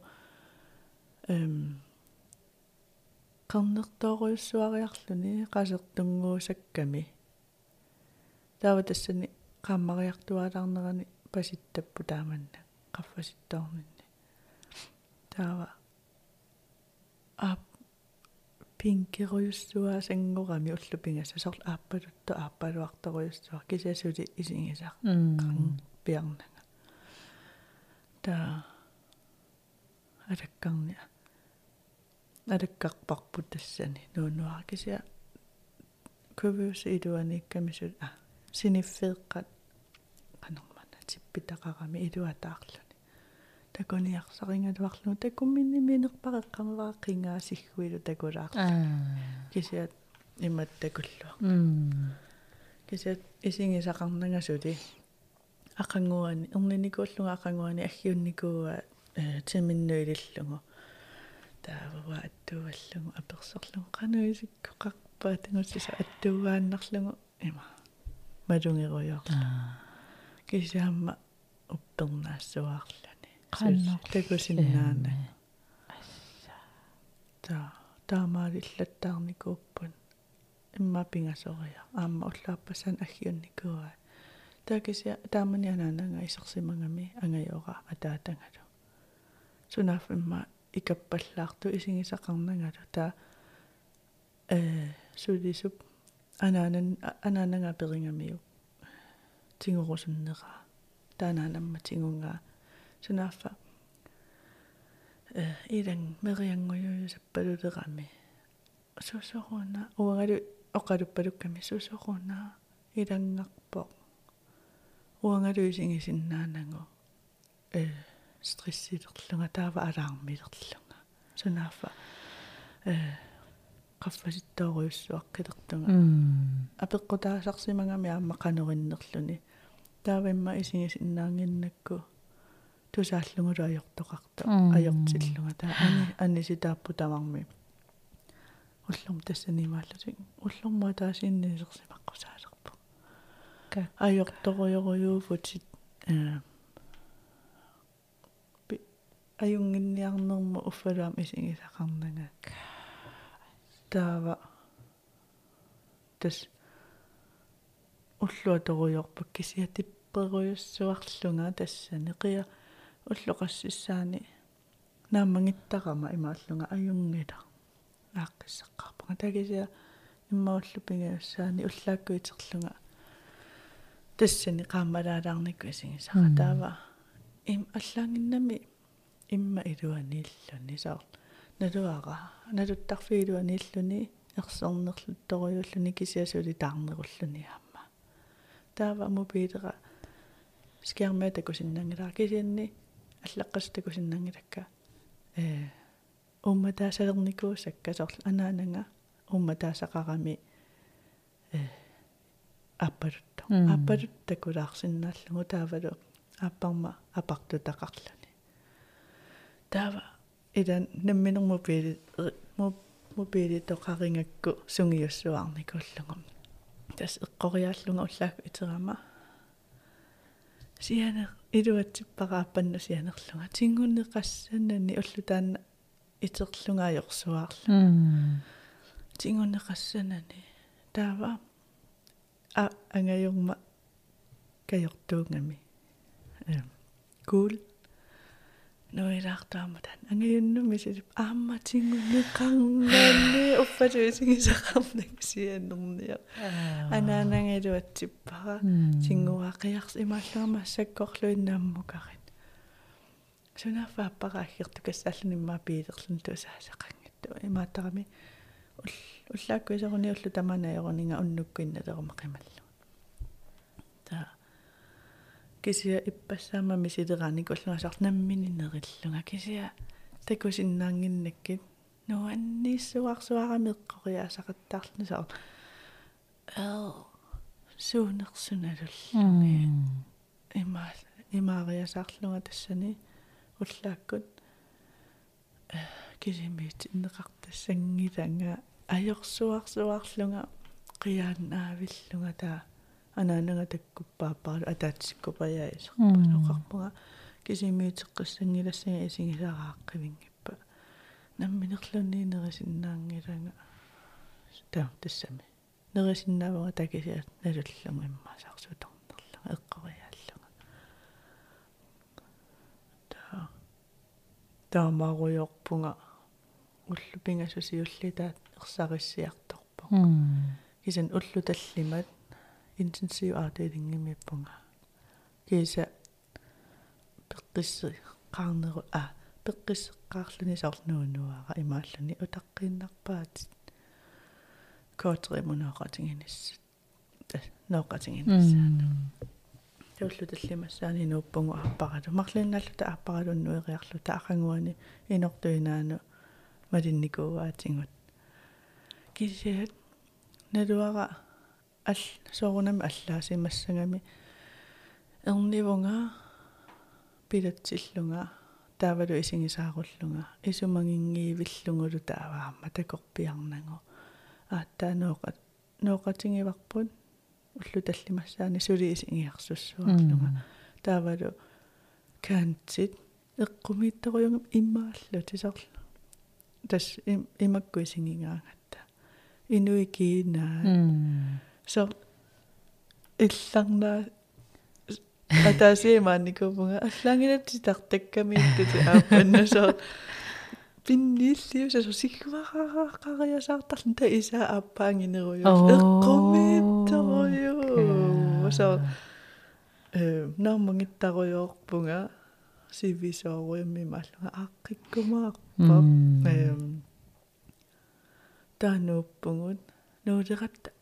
эм qarnertooruissuariarluni qasертунгуусакками таава тассани qaammaриартуалаарнерани паситтаппу тааманна qaffasittoorninni таава ап пинкеруйуссуа сангорами уллупингасса сорл ааппалутто ааппалуарторуйуссуа кисасули исингисаа м пиарнага та алаккарниа алаккарпарпут тассани нуунуара кися кувиус илуаниккамисут а синиффеэккат канормана типпитақарами илуатаарлуни такуниарсарингалуарлу такумминни минерпареққамаваа қингаасиггуилу такулаар аа. Кисиат имат такуллуа кисиат исингисақарнагасули ақангуани эрниникууллунга ақангуани аггиунникууа э тиминнуилиллугу таавава аттуаллугу аперсорлугу кануисиккоқарпаа тангуссиса аттуугааннарлугу има. Малунгеруйоо аа. Кисиамма уппернаассуаарлани Qannoq. такусиннаана та таамаалиллаттаарникууппун имма пингасориа аама уллааппасан аггиунникуа таакися таамани анаанага исерсимагами ангайора атаатангалу сунаф имма икаппаллаарту исигисақарнагалу таа э сулисуп анаанан анаанага перингамиу. Тингорусуннера таанаанамма тингунгаа сунаффа э илан мериангуйуйусаппалулерами сусоруна уангалу оқалуппалукками сусоруна илангарпо уангалу исигисиннаанангу э стрессилерлунга таава алаармилерлунга сунаффа э qaffasittooriussuaqqilертунга м апеққутаасарсимагами аама канериннерлүни таавимма исигисиннаангиннакку тусааллугулу аёртоқарта Мм. аёртиллунга таа ани аниситааппу тамарми уллум тассанимааллутик уллумма таасиннисерсимаққусаалерпу ка аёрторуйоруйууфутит э аюнгинниарнэрму уффалуам исигисақарнагак таава тас уллуа торуйорпак кисиатипперуйуссуарлунга тассани қия уллоқассисаани наамангиттарама имааллунга аюнгила ааққиссаққарпага тагисиа иммауллупингаюссаани уллааккуитерлунга тассани qaammalaalаарникку исигисара таава им аллаангиннами имма илуанииллуни саар налуара налуттарфиилуанииллуни ерсорнерлутторуйуллуни кисиасули таарнеруллуни аама таава мобилера скермэ такусиннангилаа кисианни аллаққас такусиннангилакка э умма таасалерникуусакка сорл анаанага умма таасақарами э аппарутта аппарутта кулаарсиннааллугу таавалу аппарма апартутақарлани таава идан намминерму пили мобили тоқарингакку сунгиуссуарникуллугу тас эққориааллунга уллааку итерама сианер илуатсиппарааппанна сианерлунга тингуннеқассанани уллутаанна итерлунгаajorsuarlu тингуннеқассанани таава а ангаюрма каёртуунгами э кул ноилаартааматан ангаюннуми силип аама тингуннеқарнанни уффатуисигисақарнак сианнерниа анаанангилуатсиппара тингуақиарс имааллаама саккорлуиннааммукарит сунафааппараахгерту кассааллуниммаа пиилерлун туусаасақангатту имааттарами уллааккуисеруни уллу таманаерунинга уннуккуинналерма қималлу та кисия иппассаамами силераник уллунасаар наммининериллунга кисия такусиннаангиннаккит нуанниссуарсуарами эққориаасақаттаарлу саа эл суунерсуналуллуги имаа имаариасаарлунга тассани уллааккут кисимиит иннеқартассангиланга ajorsuarsuarlunga qiaannaavillunga taa анаанага таккуппааппаралу атаатсиккупаяисерпа ноқарпуга кисимиитеққиссангилассага исигисарааққивингиппа намминерлунни нерисиннаангилага таа тассами нерисиннаавага такисиат налуллугу иммаасаарсуторнерлуга эққориааллуга таа таамааруйорпунга уллупингасусиуллитаат ерсариссиарторпо кисан уллу таллимат интенсив аатеилингимиппунга киса пеққисси қаарнеру а пеққиссеққаарлуни сарлнуунуара имааллуни утаққииннарпаат коотремунаақатингиниссат ноқатингиниссаана туллу таллимассаани нууппугу арпаралу марлинналлута арпаралуннуэриарлута ахангуани инортуинаану малинникууаатингут кисиат налуара ал соорунами аллаасимассагами эрнивунга пилатсиллунга таавалу исигисааруллунга исумангингиивиллунгулу тааваама такорпиарнагу ааттаа нооqa нооqатингиварпут уллу таллимассаани сули исигиарсуссуарлунга таавалу каантит эққумиитторуйунгам иммааллу тисарлу тас имаккуисингигаангатта инуикиинаа со илларнаа атаасиимааникупунга аллангилатси тартаккамииттути ааппаннасо пинниллиуса со сигварақариасаартарлун та isaa ааппаангинеруйу эққумиитторуйу со э наамангиттаруйоорпунга сивисооруйамми мааллунга ааққиккумаарпа эм таанууппугут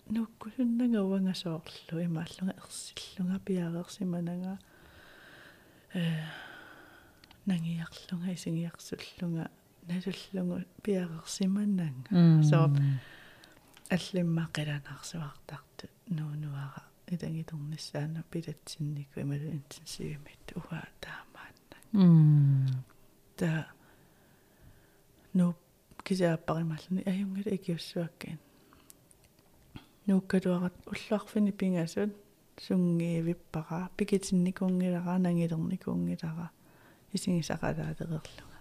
нуулератта нууккусуннагауангасоорлу имааллунга ерсиллунга пиареерсиманага э нангиарлунга исигиарсуллунга налуллугу пиареерсиманнанга соо аллимма қиланаарсуартарту нуунуара илангиторниссаана пилатсиннику ималу интенсивимит уа таамаанна та нуп кисааппарималлани аюнгала икиуссуаккин нууккалуарат уллаарфини пингасут сунгиивиппара пикитинникунгилара нангилерникунгилара исигисақалаатерерлунга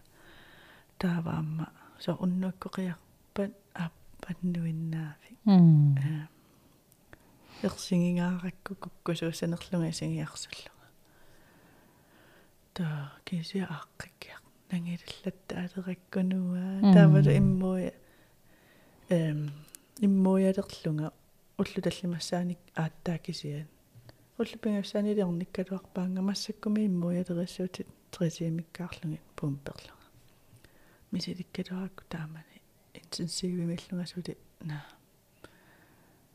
тааваама со уннуаккоқиарпат ааппаннуиннаави м аа ерсигингааракку куккусуусанерлунга исигиарсуллунга таа кися ааққиккиар нангилаллатта алераккунуа таавалу иммуя эм. Иммуялерлунга уллу таллимассааник ааттаа кисиан уллу пингассаанилиорниккалуарпаанга массаккуми иммуялериссуутит трисиимиккаарлуги пумперлунга мисиликкалуаракку таамани интенсивимиллунга сули на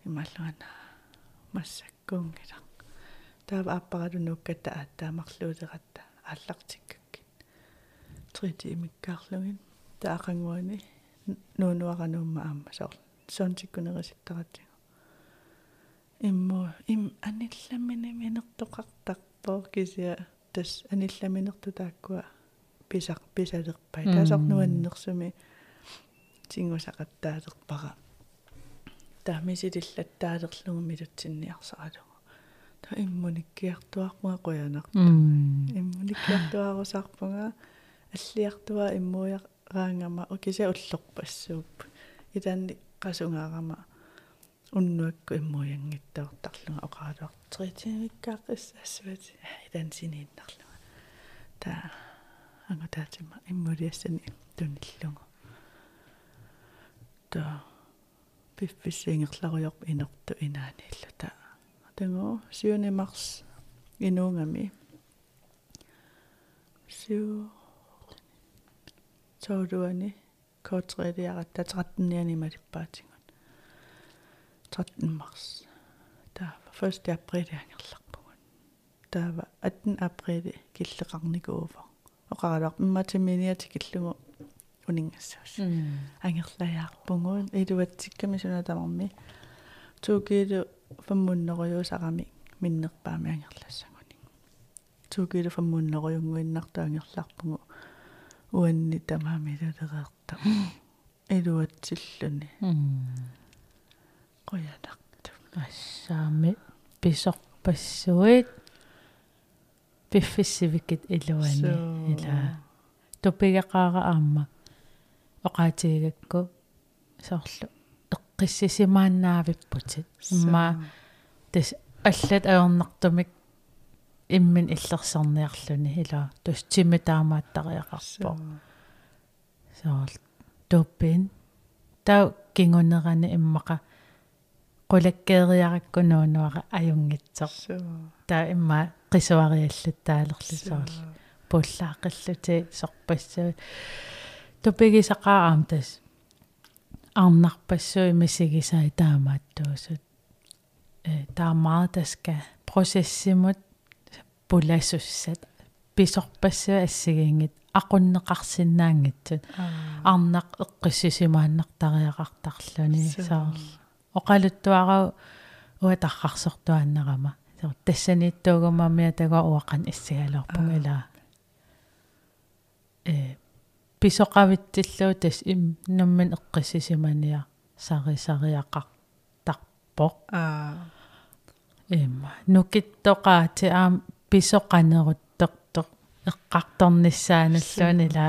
ималлуана массаккуунгила таава аппаралу нуккатта ааттаамарлуулератта ааллартиккаккин тритиимиккаарлугин таақангуани нуунуарануумма аама соор сонтиккунериситтаратигу иммо им анилламини минертоқартарпоо кися тас анилламинерту тааккуа. Писақ писалерпай. Таасарнуаннерсуми тингусақаттаалерпара таамисилиллаттаалерлугу милутсинниарсаралугу та иммуниккиартуарпунга қуянарту иммуниккиартуарусаарпунга аллиартуа иммуяраангама окиса уллерпассууп итаанни qasungаарama уннуакку иммуянгиттаортарлунга оқаалуартритимиккаақиссаассуати илан синииннарлунга таа ангатаатима иммулиассани туниллугу таа пиффиссиингерларуйорп инерту инааниллу таа тангоо 7 марс инуунгами сиу тоодуани коотреалиаратта 13-ниани малиппаатингут 13 mars таа 1 април ангерларпугун таава 18 април киллеқарникууфа оқаралар имматиминиати киллугу унингассуус ангерлаяарпугун илуатсикками сунатамарми туукиилу фаммуннеруйуусарами миннерпаами ангерлассагуни туукиилу фаммуннеруйунгуиннарту ангерларпугу уанни тамаамилулереерта илуатсиллуни qoyanaqtu ассаами писорпассуит пиффиссивикит илуани. Ила. Тупигеқаара аама оқаатигакку. Соорлу эққиссисимааннаавиппутит имма тас аллат аернартумик иммин иллерсарниарлүни ила. Тус тимитаамааттариақарпо. Соор туппин тау кингунерани иммақа qulakkeeriarakkunuunuara ajunngitsoq taa imma qisuarialluttaалерлусоорл пуллааққиллути сорпассуи тупигисақааам тас арнарпассуи мисигисаи таамааттуусут э таамаа таска процессимут пулассуссат писорпассуи ассигингит aqunneqarsinnaangitсут арнақ эққиссисимааннартариақартарлүни саарл оқалуттуарау уатаррарсортуаннерама тассаниттуугумаммиа тага уақан иссигалерпун ила э писоқавиттиллуу тас им наммин эққиссисиманиа сарисариақартарпоқ аа. Имма нукиттоқаати аам писоқанеруттертоқ эққарторниссааналлуани ла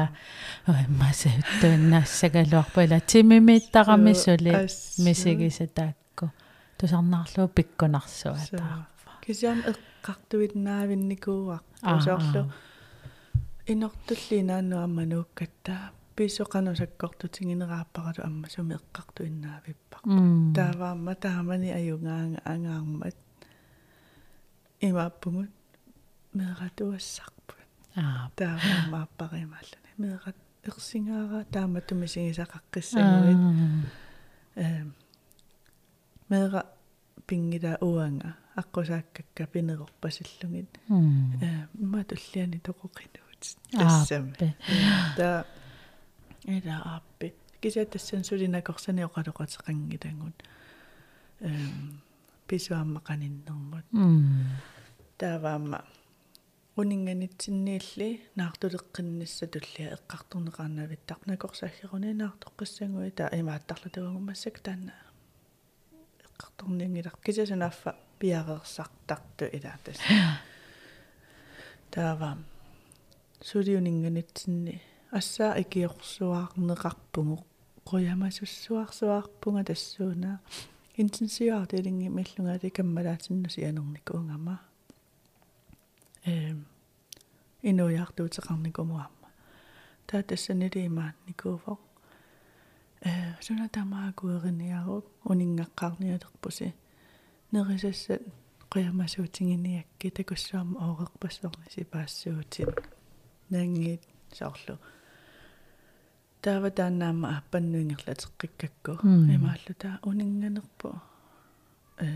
массауттуиннаассагалуарпа ила тимимииттарами сули мисигисатаакку тусарнаарлуу пиккунарсуа таарфа кисиам эққартуиннаавинникууақ усоорлу инортуллинаанну амма нууккаттаа писоқанусаккортутингинерааппаралу амма суми эққартуиннаавиппар тааваамма таамани аюнгаанга ангаармат имааппугут меэратуассарпут аа. Тааваамааппаримааллуни меэрат ерсингаара тааматтумисигисақаққиссагуит э меэра пингила уанга. Аққусааккакка пинерорпасиллугит э имма туллиани тоқоқинуут тассами та эда аппи кисаттассан сулинакорсани оқалоқатеқангилангут эм писуаммақаниннэрмут тааваама унинганитсинниилли наартулеққиннисса туллиа эққарторнеқарнавиттарнакорсаагеруни наартоққиссангуи таа имааттарлутагунгумассак таана эққарторнингилар кисасунаффа пиарерсартарту илаатас. Таава сулиунинганитсинни ассаа икиорсуаарнеқарпугу қуямасуссуарсуарпунга тассуунаа. Интенсиваартилинги миллунгаали каммалаатиннуси анерникуунгама эм инуяартуутеқарникумуамма таа тассанилимаанникууфо э сунатамаагуерниарук унингаққарниалерпуси нерисассат қиамасуутингиниакки такуссаама оорерпассорни сипаассуутин нангит соорлу таава таанаама аппаннуингерлатеққиккакку имааллу таа унинганерпу э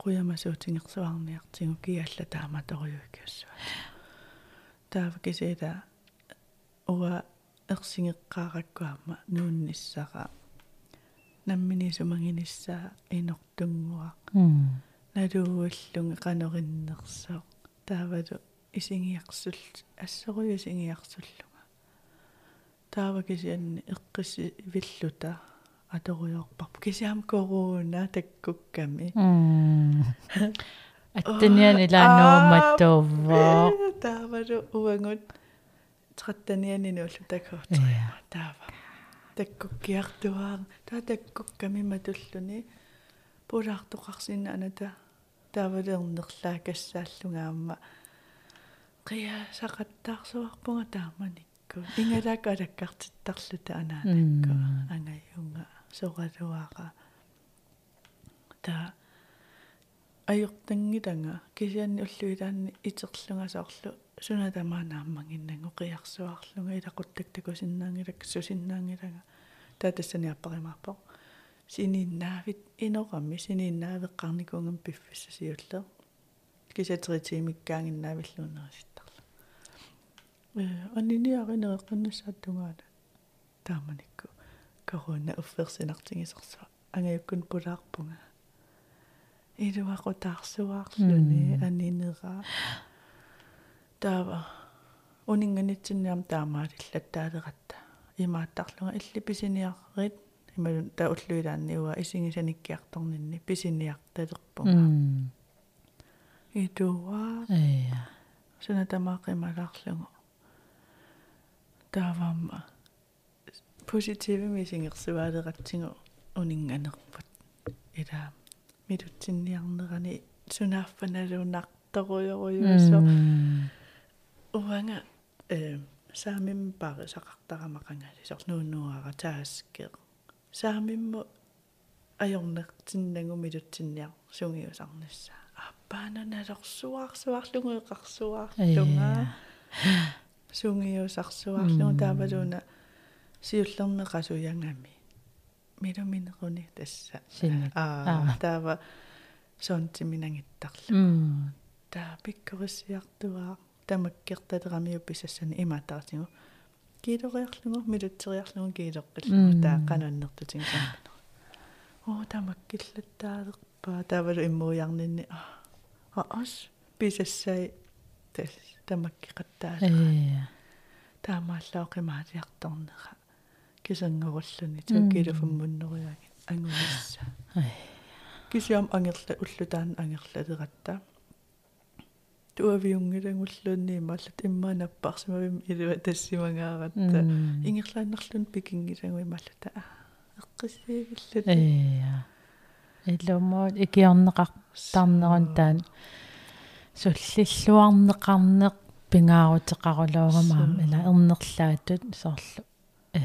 қуямасуутингерсуарниартигу киалла таама ториуикиуссуат таава кисида уа ерсингеққараккуама нуунниссара намминисумангиниссаа инортунгуа налууаллунга канориннерсоо таавалу исингиарсул ассоруйу исингиарсуллуга таава кисианни эққисси виллута аторуйорпарпу кисиам коруна таккукками аттаниани лаануумматтууваа таавалу уангут. Траттаниани нуллу такуутрима таава таккуккиартуаа таа таккукками матуллуни. Пулаартоқарсинна аната. Таавалернерлаа кассааллунгаама қия сақаттаарсуарпунга тааманикку. Ингалаак алаккартиттарлута анаанакку. Ангаюнга соралуаqa та ajortangilanga kisianni уллуилаанни итерлугасоорлу сунатамаанааммангиннангу қиарсуарлунга илақуттактакусиннаангилак сусиннаангилага таа тассани аппаримаарпо сининнаавит инорами сининнаавеққарникуунгам пиффисса сиуллер кисатеритимиккаангиннаавиллуунериситтарлу э анниниаринеэққиннассааттунгаана тааманикку уфферсинартигисерсуа ангаюккун пулаарпунга илуақутаарсуаарлуни анинера таава унинганитсинниам таамаалиллат таалератта имааттарлунга илли писиниаррит ималун таа уллуилаанниуа исигисаниккиарторнинни писиниарталерпунга итуа эя суна тамаақималаарлугу тааваама positive мисингерсуаалератсигу унинганерпут ила мидутсинниарнерани сунааффаналунарторуйоруйуусо уанга э саамим пари сақартарамақангали сорнууннуара тааскеэ саамимму ajornertinnangu milutsinniar sungiusarnassa аппаананалерсуарсуарлугу эқарсуарлунга sungiusarsuarlugu таавалуна сиуллернеқасуянгами милуминеруни тасса. Аа таава сонтиминангиттарлу. Таа пиккориссиартуаа тамаккерталерамиу писассани имаатаартигу килориарлугу милутсериарлугу килеққиллу таа кананнертутин саммана оо тамаккиллаттаалерпаа таавалу иммуярнинни а ас писассай. Тас тамаккеқаттаалера таамааллаоқимаалиарторнера кисангоруллуни туукилуфуммуннериаги ангунисса кисиам ангерла уллутаан ангерлалератта туавиунгилангуллуунни имааллат иммаанаппаарсимавим илуа тассимангааратта ингерлааннерлун пикингилангуи имааллата эққиссиивиллат эя. Илуммуут икиорнеқартарнерун таан. Суллиллуарнеқарнеқ пингаарутеқарулуугамаам ила ернерлаатут соорлу э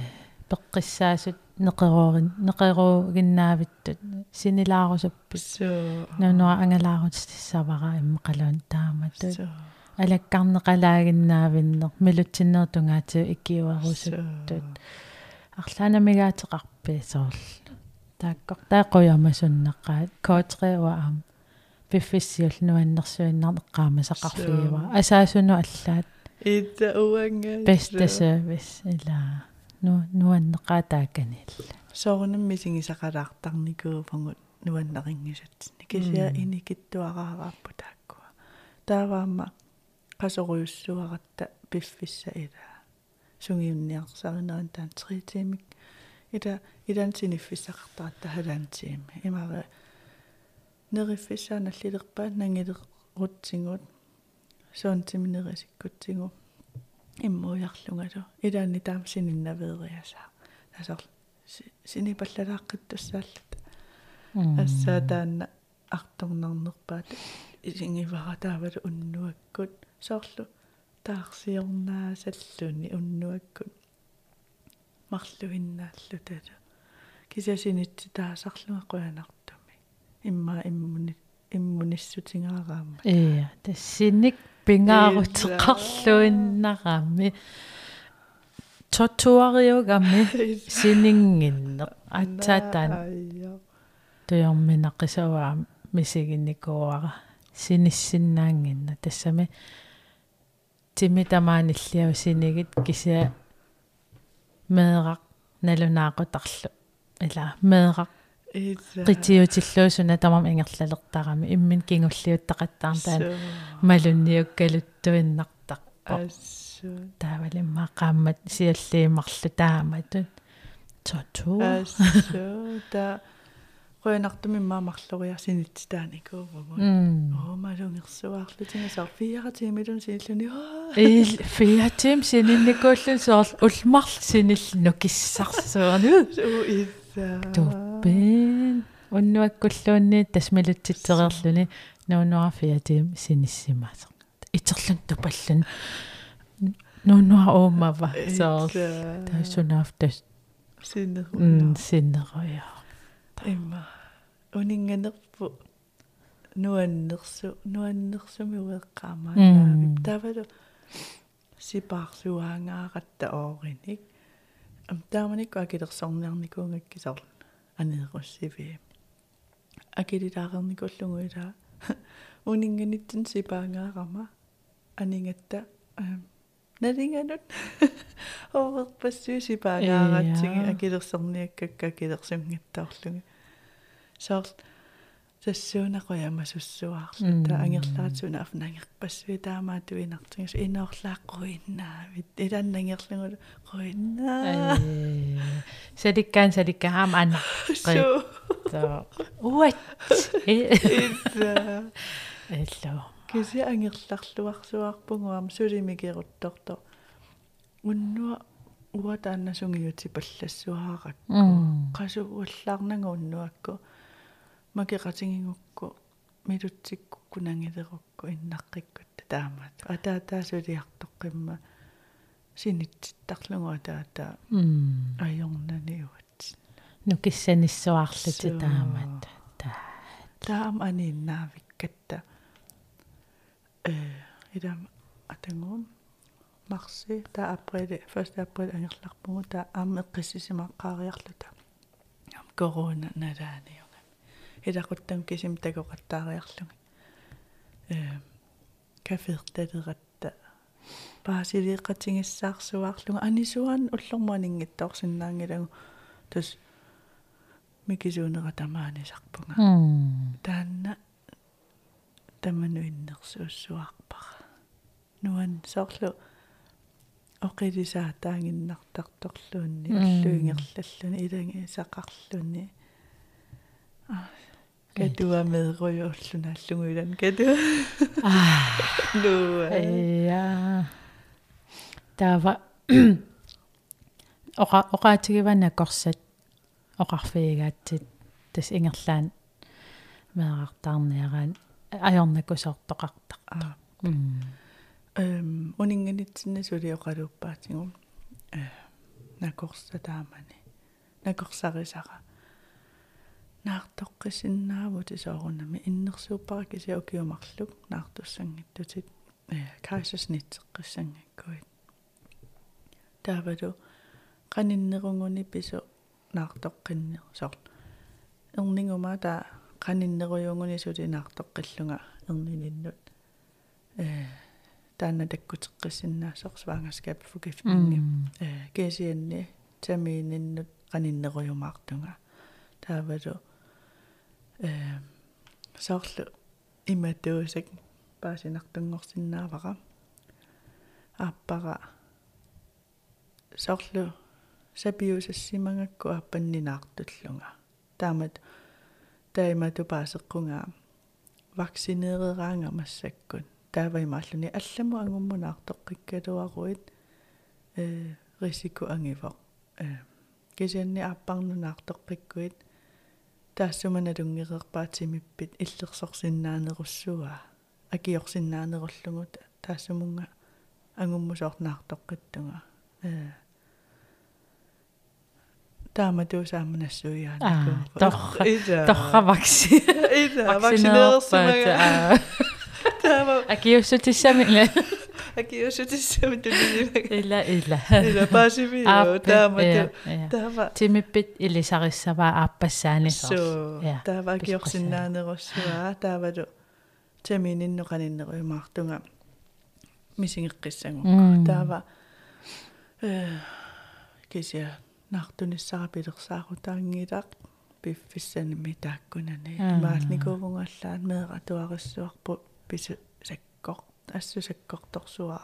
пеққиссаасут неқеруурин неқеругиннаавиттут синилаарусаппут нунуа ангалаарутиссавара иммеқалуун тааматут. Алаккарнеқалаагиннаавиннер милутсиннертунгаатиу иккиуарусуттут арлаанамигаатеқарпи соорлу тааккор таақуямасуннеққаат коотреуа аам пиффиссиул нуаннерсуиннар эққаама сақарфиива асаасуну аллаат. Ита уанга беста сервис илаа nu nuanneqaataakkanilla соорнамми сигисақалаартарникууфангут нуаннерингисатсни кисиа иникиттуараараарпу тааккуа тааваама qasoriussuaраtta пиффисса ила сунгиунниарсаринерин таан тритимик ила илаансиниффиссақартаратта халаантиими имара нериффиссааналлилерпаа нангилерутсигут суунтиминерисиккутсигу иммуйарлунгалу илаани таам сининнавериасаа тасор синипаллалааққиттуссааллат ассаа таанна арторнернерпаат исингивара таавалу уннуаккут соорлу. Таарсиорнаасаллуни уннуаккут марлуиннааллу тала кисасинитси таасарлунга қуянартуми имма иммуни иммуниссутингаараама ия тассинник пингаарутеқарлуиннарами тотуариугами синингиннеқ атсаатаан туйорминаққисаваа мисигинникуара. Синиссиннаангинна тассами тими тамааниллиау синигит кися меэрак налунаақутарлу ила меэрак qitiutillуусуна тамам ингерлалертарами иммин кингуллиуттақаттаартаан малунниуккалуттуиннартарпа таавалимма qaammat сиаллиимарлу тааматун тоту ассу та qoyanartumi maamарлуриарсинит тааникуувгу оо малунгерсуаарлутинга саар фиаратимилун синиллуни ил фиатим сининникууллун соор улмарл синил нукиссарсуарни уу исса туппин уннуаккуллуунни тасмалутситсериерлүни нуунуа фиатим синиссимаасер итерлун тупаллун нуунуа оомава соор тассунаав тас синнеру синнеруя имма. Унинганерпу нуаннерсу нуаннерсуми уеққаамаанаа тавалу сипаарсуаангааратта оориник ам тааманик акилерсорниарникуунгаккисар анееруссиви акилилаарерникуллугуила унинганитсин сипаангаарама анингатта налинганут оверпассуу сипаангааратсиги акилерсорниаккакка акилерсунгаттаорлуги соор тассуунақуямасуссуаарлу та ангерлаатсуна афнангерпассуи таамаа туинартигас иноорлааққуиннаавит иланнангерлугу қуиннаа садиккаан садиккаам ана су то уат. Элло. Киси ангерларлуарсуарпугуам сулимигерутторто уннуа уатааннасунгиути паллассуааракку қасу уллаарнага уннуакку макеқатингингукку милутсиккукку нангилерукку иннаққиккут таамаат. Атаатаасулиартоққимма синиттарлугу атаата аёрнаниуат нукиссаниссуаарлути таамаат. Таа таам анииннаавиккатта э идам атангум марси та април 1 април ангерларпугу та аам эққиссисимаққаариарлута корона налааниу илақуттам кисим такоқаттаариарлуги э кафеэрталератта паасилиэққатингиссаарсуаарлуга анисуан уллорманингиттаорсиннаангилагу тус микисуунера тамаанисарпунга таанна тамануиннерсууссуарпара нуан соорлу оқилисаа таангиннартарторлуунни уллуингерллаллуни илаги сақарлуни а Катуа медрøjorlunaallunguilan катуа ah nu ja der var oqa oqaatigivanna korsat oqarfiigaatsit tas ingerlaan meaqartaarniaraan ajornakusortoqartaq эм унинганитсиннасули оқалууппаатингум э накорсатаамани накорсарисара наартоққисиннаавут исоорунами иннерсууппара кися окиумарлук наартуссангиттутит э кайсаснитсеққиссангаккуит таавалу qaninnерунгуни пису наартоққиннер соор эрнингума таа qaninnеруйунгуни сули наартоққиллунга эрнининнут. Э таана таккутеққиссиннаасоқ сваангаскап фукифнинги э кесианни тамиининнут qaninnеруйумаартунга таавалу э соорлу иматуусак паасинартунгорсиннаавара ааппара соорлу сапиусассимангакку аппаннинаартуллунга. Таамат таимату паасеққунгаа вакцинеераанга массаккун. Тааваймааллуни алламу ангуммунаартоққиккалуаруит э рисику ангивоқ э кисианни ааппарнунаартоққиккуит таассумана тунгеқерпаатимиппит иллерсорсиннаанеруссуа акиорсиннаанеруллугу таассумунга ангуммусоорнаартоққиттунга э таама туусааманассуиаанакку торра торра вакси ида ваксинеерсимага таама акиуссутиссамила акиусутиссами тулилимага ила ила ила пасивио таама таама тимиппит илисариссаваа ааппассаани соо таава акиорсиннаанеруссуа таавалу тамининнеқаниннеруимаартунга мисингеққиссагу таава э кися нартуниссара пилерсаарутаангилаақ пиффиссаними тааккунани маалникуувнгаллаан меэра туариссуарпу пису саккор ассу саккорторсуа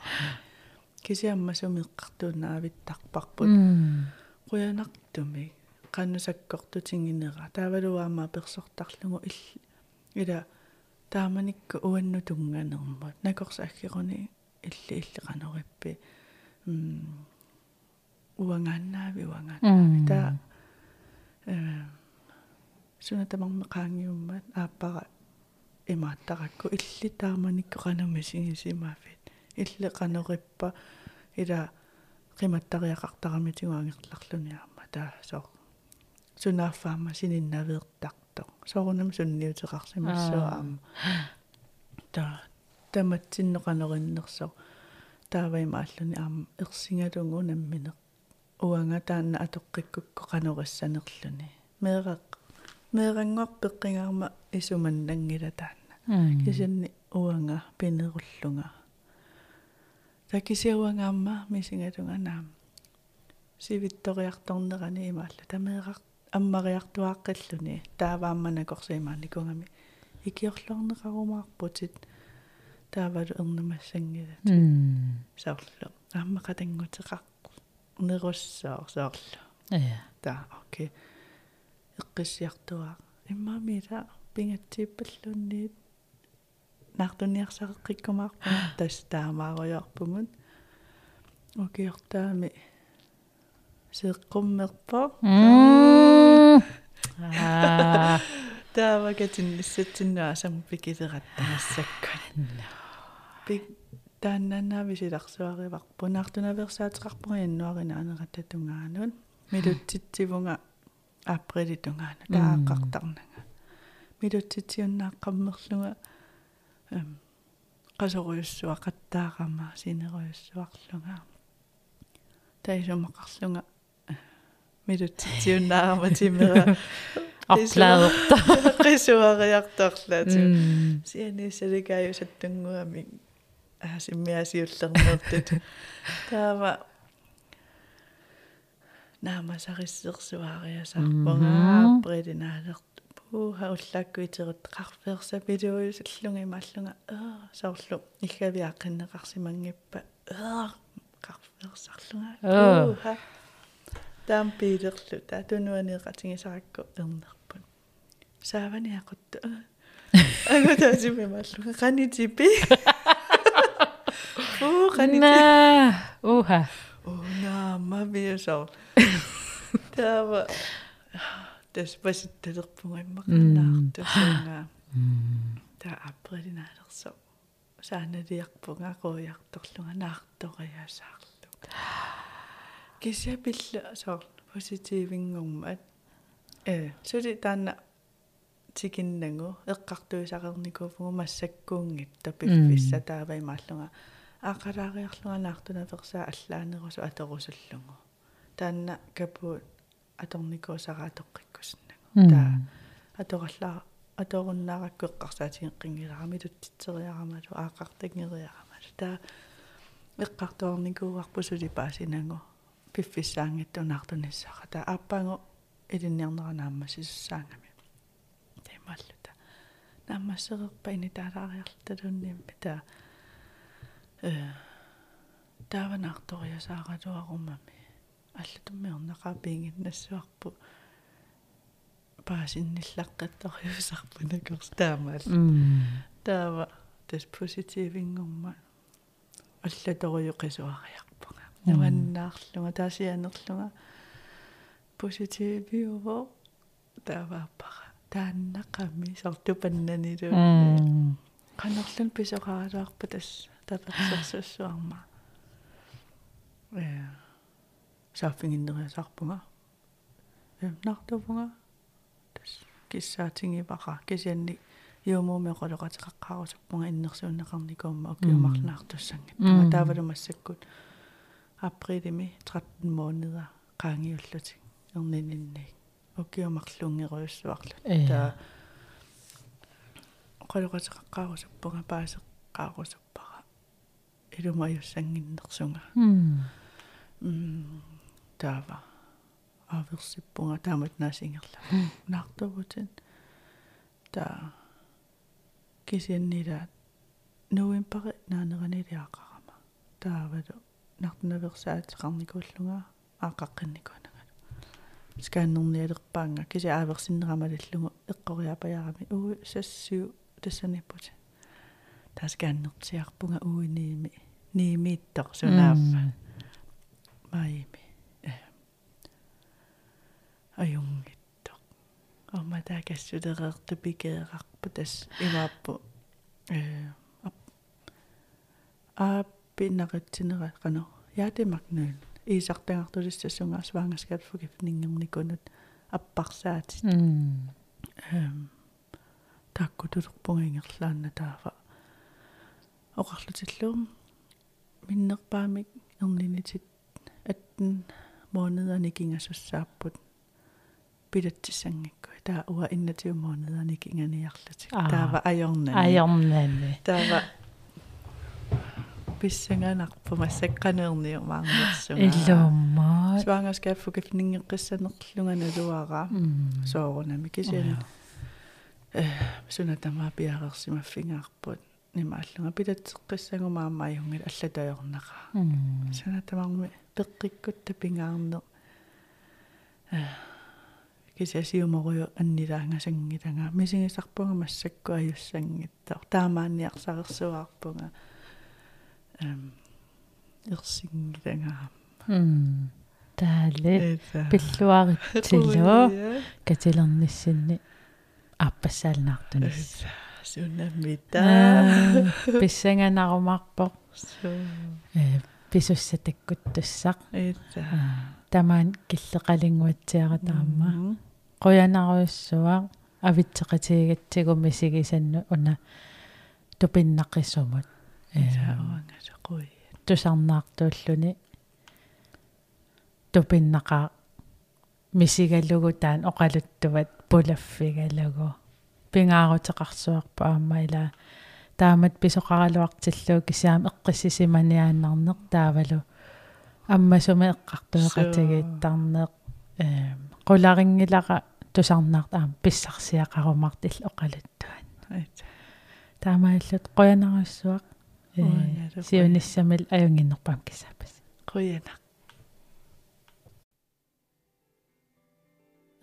кисиаммасумеэққартууннаавиттарпарпут қуянартуми qannusakkortutiнгинера таавалуаама персортарлугу илли ила тааманикку уанну тунганермут накорса аггеруни илли иллеқанериппи м. Уангааннаави уангааннаави таа э сунатамарме qaangiummaat ааппара имааттаракку илли тааманикку qanumi сигисимаафит илли qanериппа ила qimаттариақартарамитигуангерларлуниарма таа соо сунааффаама сининнавеэртарто соорунам сунниутеқарсимассуаама таа таматсиннеқанериннерсо тааваймааллуни аама. Ерсингалунгу намминеқ уанга таанна атоққиккукко канериссанерлүни меэрақ меэрангуар пеққингаарма исуманнангила таанна кисинни уанга пинеруллунга такисиуангаамма мисингалунга наам сивитториарторнерани имаалла. Тамеэрақ аммариартуааққиллуни. Таавааммана корсимааникунгами икиорлорнеқарумаарпутит таавалу эрнамассангилат соорлу ааммақатангутеқар неруссаа соорлу я та окей. Эққиссиартуаа иммаамила пингатсииппаллунниит наартуниарсақеққиккумаарпу тас таамааруйарпумут окиортаами сеққуммерпо аа таавагатинниссатсиннаасам пикилераттанассаккат пик тааннанаа висиларсуариварпу наартунаверсаатеқарпуга яннуаринааneрататунгаанун милутситсивунга априлитунгаана тааққартарнага милутситсиуннааққаммерлунга эм qasoriussua qattaaqama sineruissuarlunga таисумақарлунга милутситсиуннаарама тимера. Оплаадерта qisuariartorlaatu сианисаликааю саттунгуами аасиммиасиуллернертут таама наамасариссерсуариасаарпунгаа придинаалерт пууха уллааккуитерут қарфеерса пилуисаллунга имааллунга аа соорлу иггавиаққиннеқарсимангиппа аа қарфеерсарлунга пууха таам пилерлу таатунуанеқатингисаракку ернерпун сааваниақутта агутаасимимааллунга қанитипи уу қанитипи уха Уна мавиусоо. Тава тэс паситталерпунга иммақарнаартусунга. Та априлинаалерсо. сааналиарпунга қуяарторлунга наарториасаарлу. кисапилла соор поситивингуммат э сули таана тикиннагу эққартуисақерникууфугу массаккуунгитта пиффисса тааваймааллунга аақалаариарлуганаартунаверсаа аллаанерусу атерусуллугу таанна капуут аторникуусараатоққиккуснагу таа атораллаа аторуннааракку эққарсаатигеққингиларами туттитсериарамалу аақартагнериарамалу таа эққартуарникууарпу сулипаасинагу пиффиссаангиттунаартуниссаqa таа ааппаангу илинниарнеранаамма сисуссаангами тэмаллута наамассерерпа инитаалаариарлталунниамми таа э тааванаарториасааратуарумами аллатуммиорнақаапиингиннассуарпу паасинниллаққатториусарпунакерс таамаал таава тас поситивингорма аллаторуйоқисуариарпага наманнаарлунга таасианерлунга. Поситивиуво таавааппара тааннақами сортупаннанилу канерлун писоқаралуарпа тас таперсерсуссуарма э саффингиннериасарпунга э нартувунга тас киссаатингиваqa кисианни юумууми qoloqatiqaqqaarusuppunga innersuunneqarnikuumma ukiumarlaartussangit таа таавалумассаккут априлими 13 måneder qaangiullutik ernininnik укиумарлунгеруйуссуарлу таа qoloqatiqaqqaarusuppunga паасеққаарусуппара илумаюссангиннерсунга м таава. Аверсиппунга таамат наасингерла наартувутин таа кисианнилаат нуимпари наанеранилиақарама таавалу нартнаверсаатеқарникууллунга аақаққинникунагалу скааннерниалерпаанга киси ааверсиннерамалиллугу эққориапаярами уу сассиу тассаниппут таскааннертиарпунга уиниими ниимииттор сунааффа маими аюнгитто орма таакассулереэрту пикеэрарпу тас имааппу э ааппиннақатсинера қано яатимакнуун? Иисартангартулиссасунгаа сваангаскат фугифнингерникунут аппарсаатит эм таккутулерпунгингерлаанна таафа оқарлутиллуум миннерпаамик ернинитит аттен månederne кингасуссааппут пилатсисангикку таа уа иннатиу månederne кинганиарлутик таава ajornani ajornani таава писсанганарпу массакканерниу маангерсунга иллууммаа свангаскааффука финингеққиссанерлунга налуара соорунами кисиан э сунатамаа пиарерсимаффингаарпут нимааллунга пилатсеққиссангумаамааюнгил аллатаёрнаqa сунатамаарми пеққиккутта пингаарнеқ э кисиасиуморуйу аннилаангасангилага мисигисарпунга массакку аюссангиттар таамаанниарсарерсуаарпунга эм ерсингилага м таале пиллуаритсиллу катилерниссинни. Аппассаалнаартунис сунамита. Писсанганарумарпо. Э писуссатаккуттуссақ тамаан киллеқалингуатсиара таама авитсеқатигатсигу мисигисанну уна тупиннаққиссумут э саавангасақуи тусарнаартууллуни тупиннаqa мисигалугу таан оқалуттуват пулаффигалагу пингаарутеқарсуарпа аамаила таамат писоқаралуартиллуу кисаам эққиссисиманиааннарнеқ таавалу аммасуми эққартуеқатигииттарнеқ э қуларингилаqa тусарнаарт аам писсарсиақарумарт ил оқалуттуан таамааллут қоянаруссуақ э сиуниссамил аюнгиннерпаам кисаапас қуяна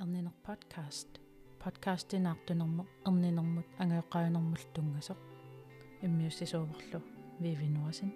эрнинер подкаст. Подкастинартунермо эрнинермут ангеоққаюнермул тунгасоқ иммиуссисууверлу вивинуасин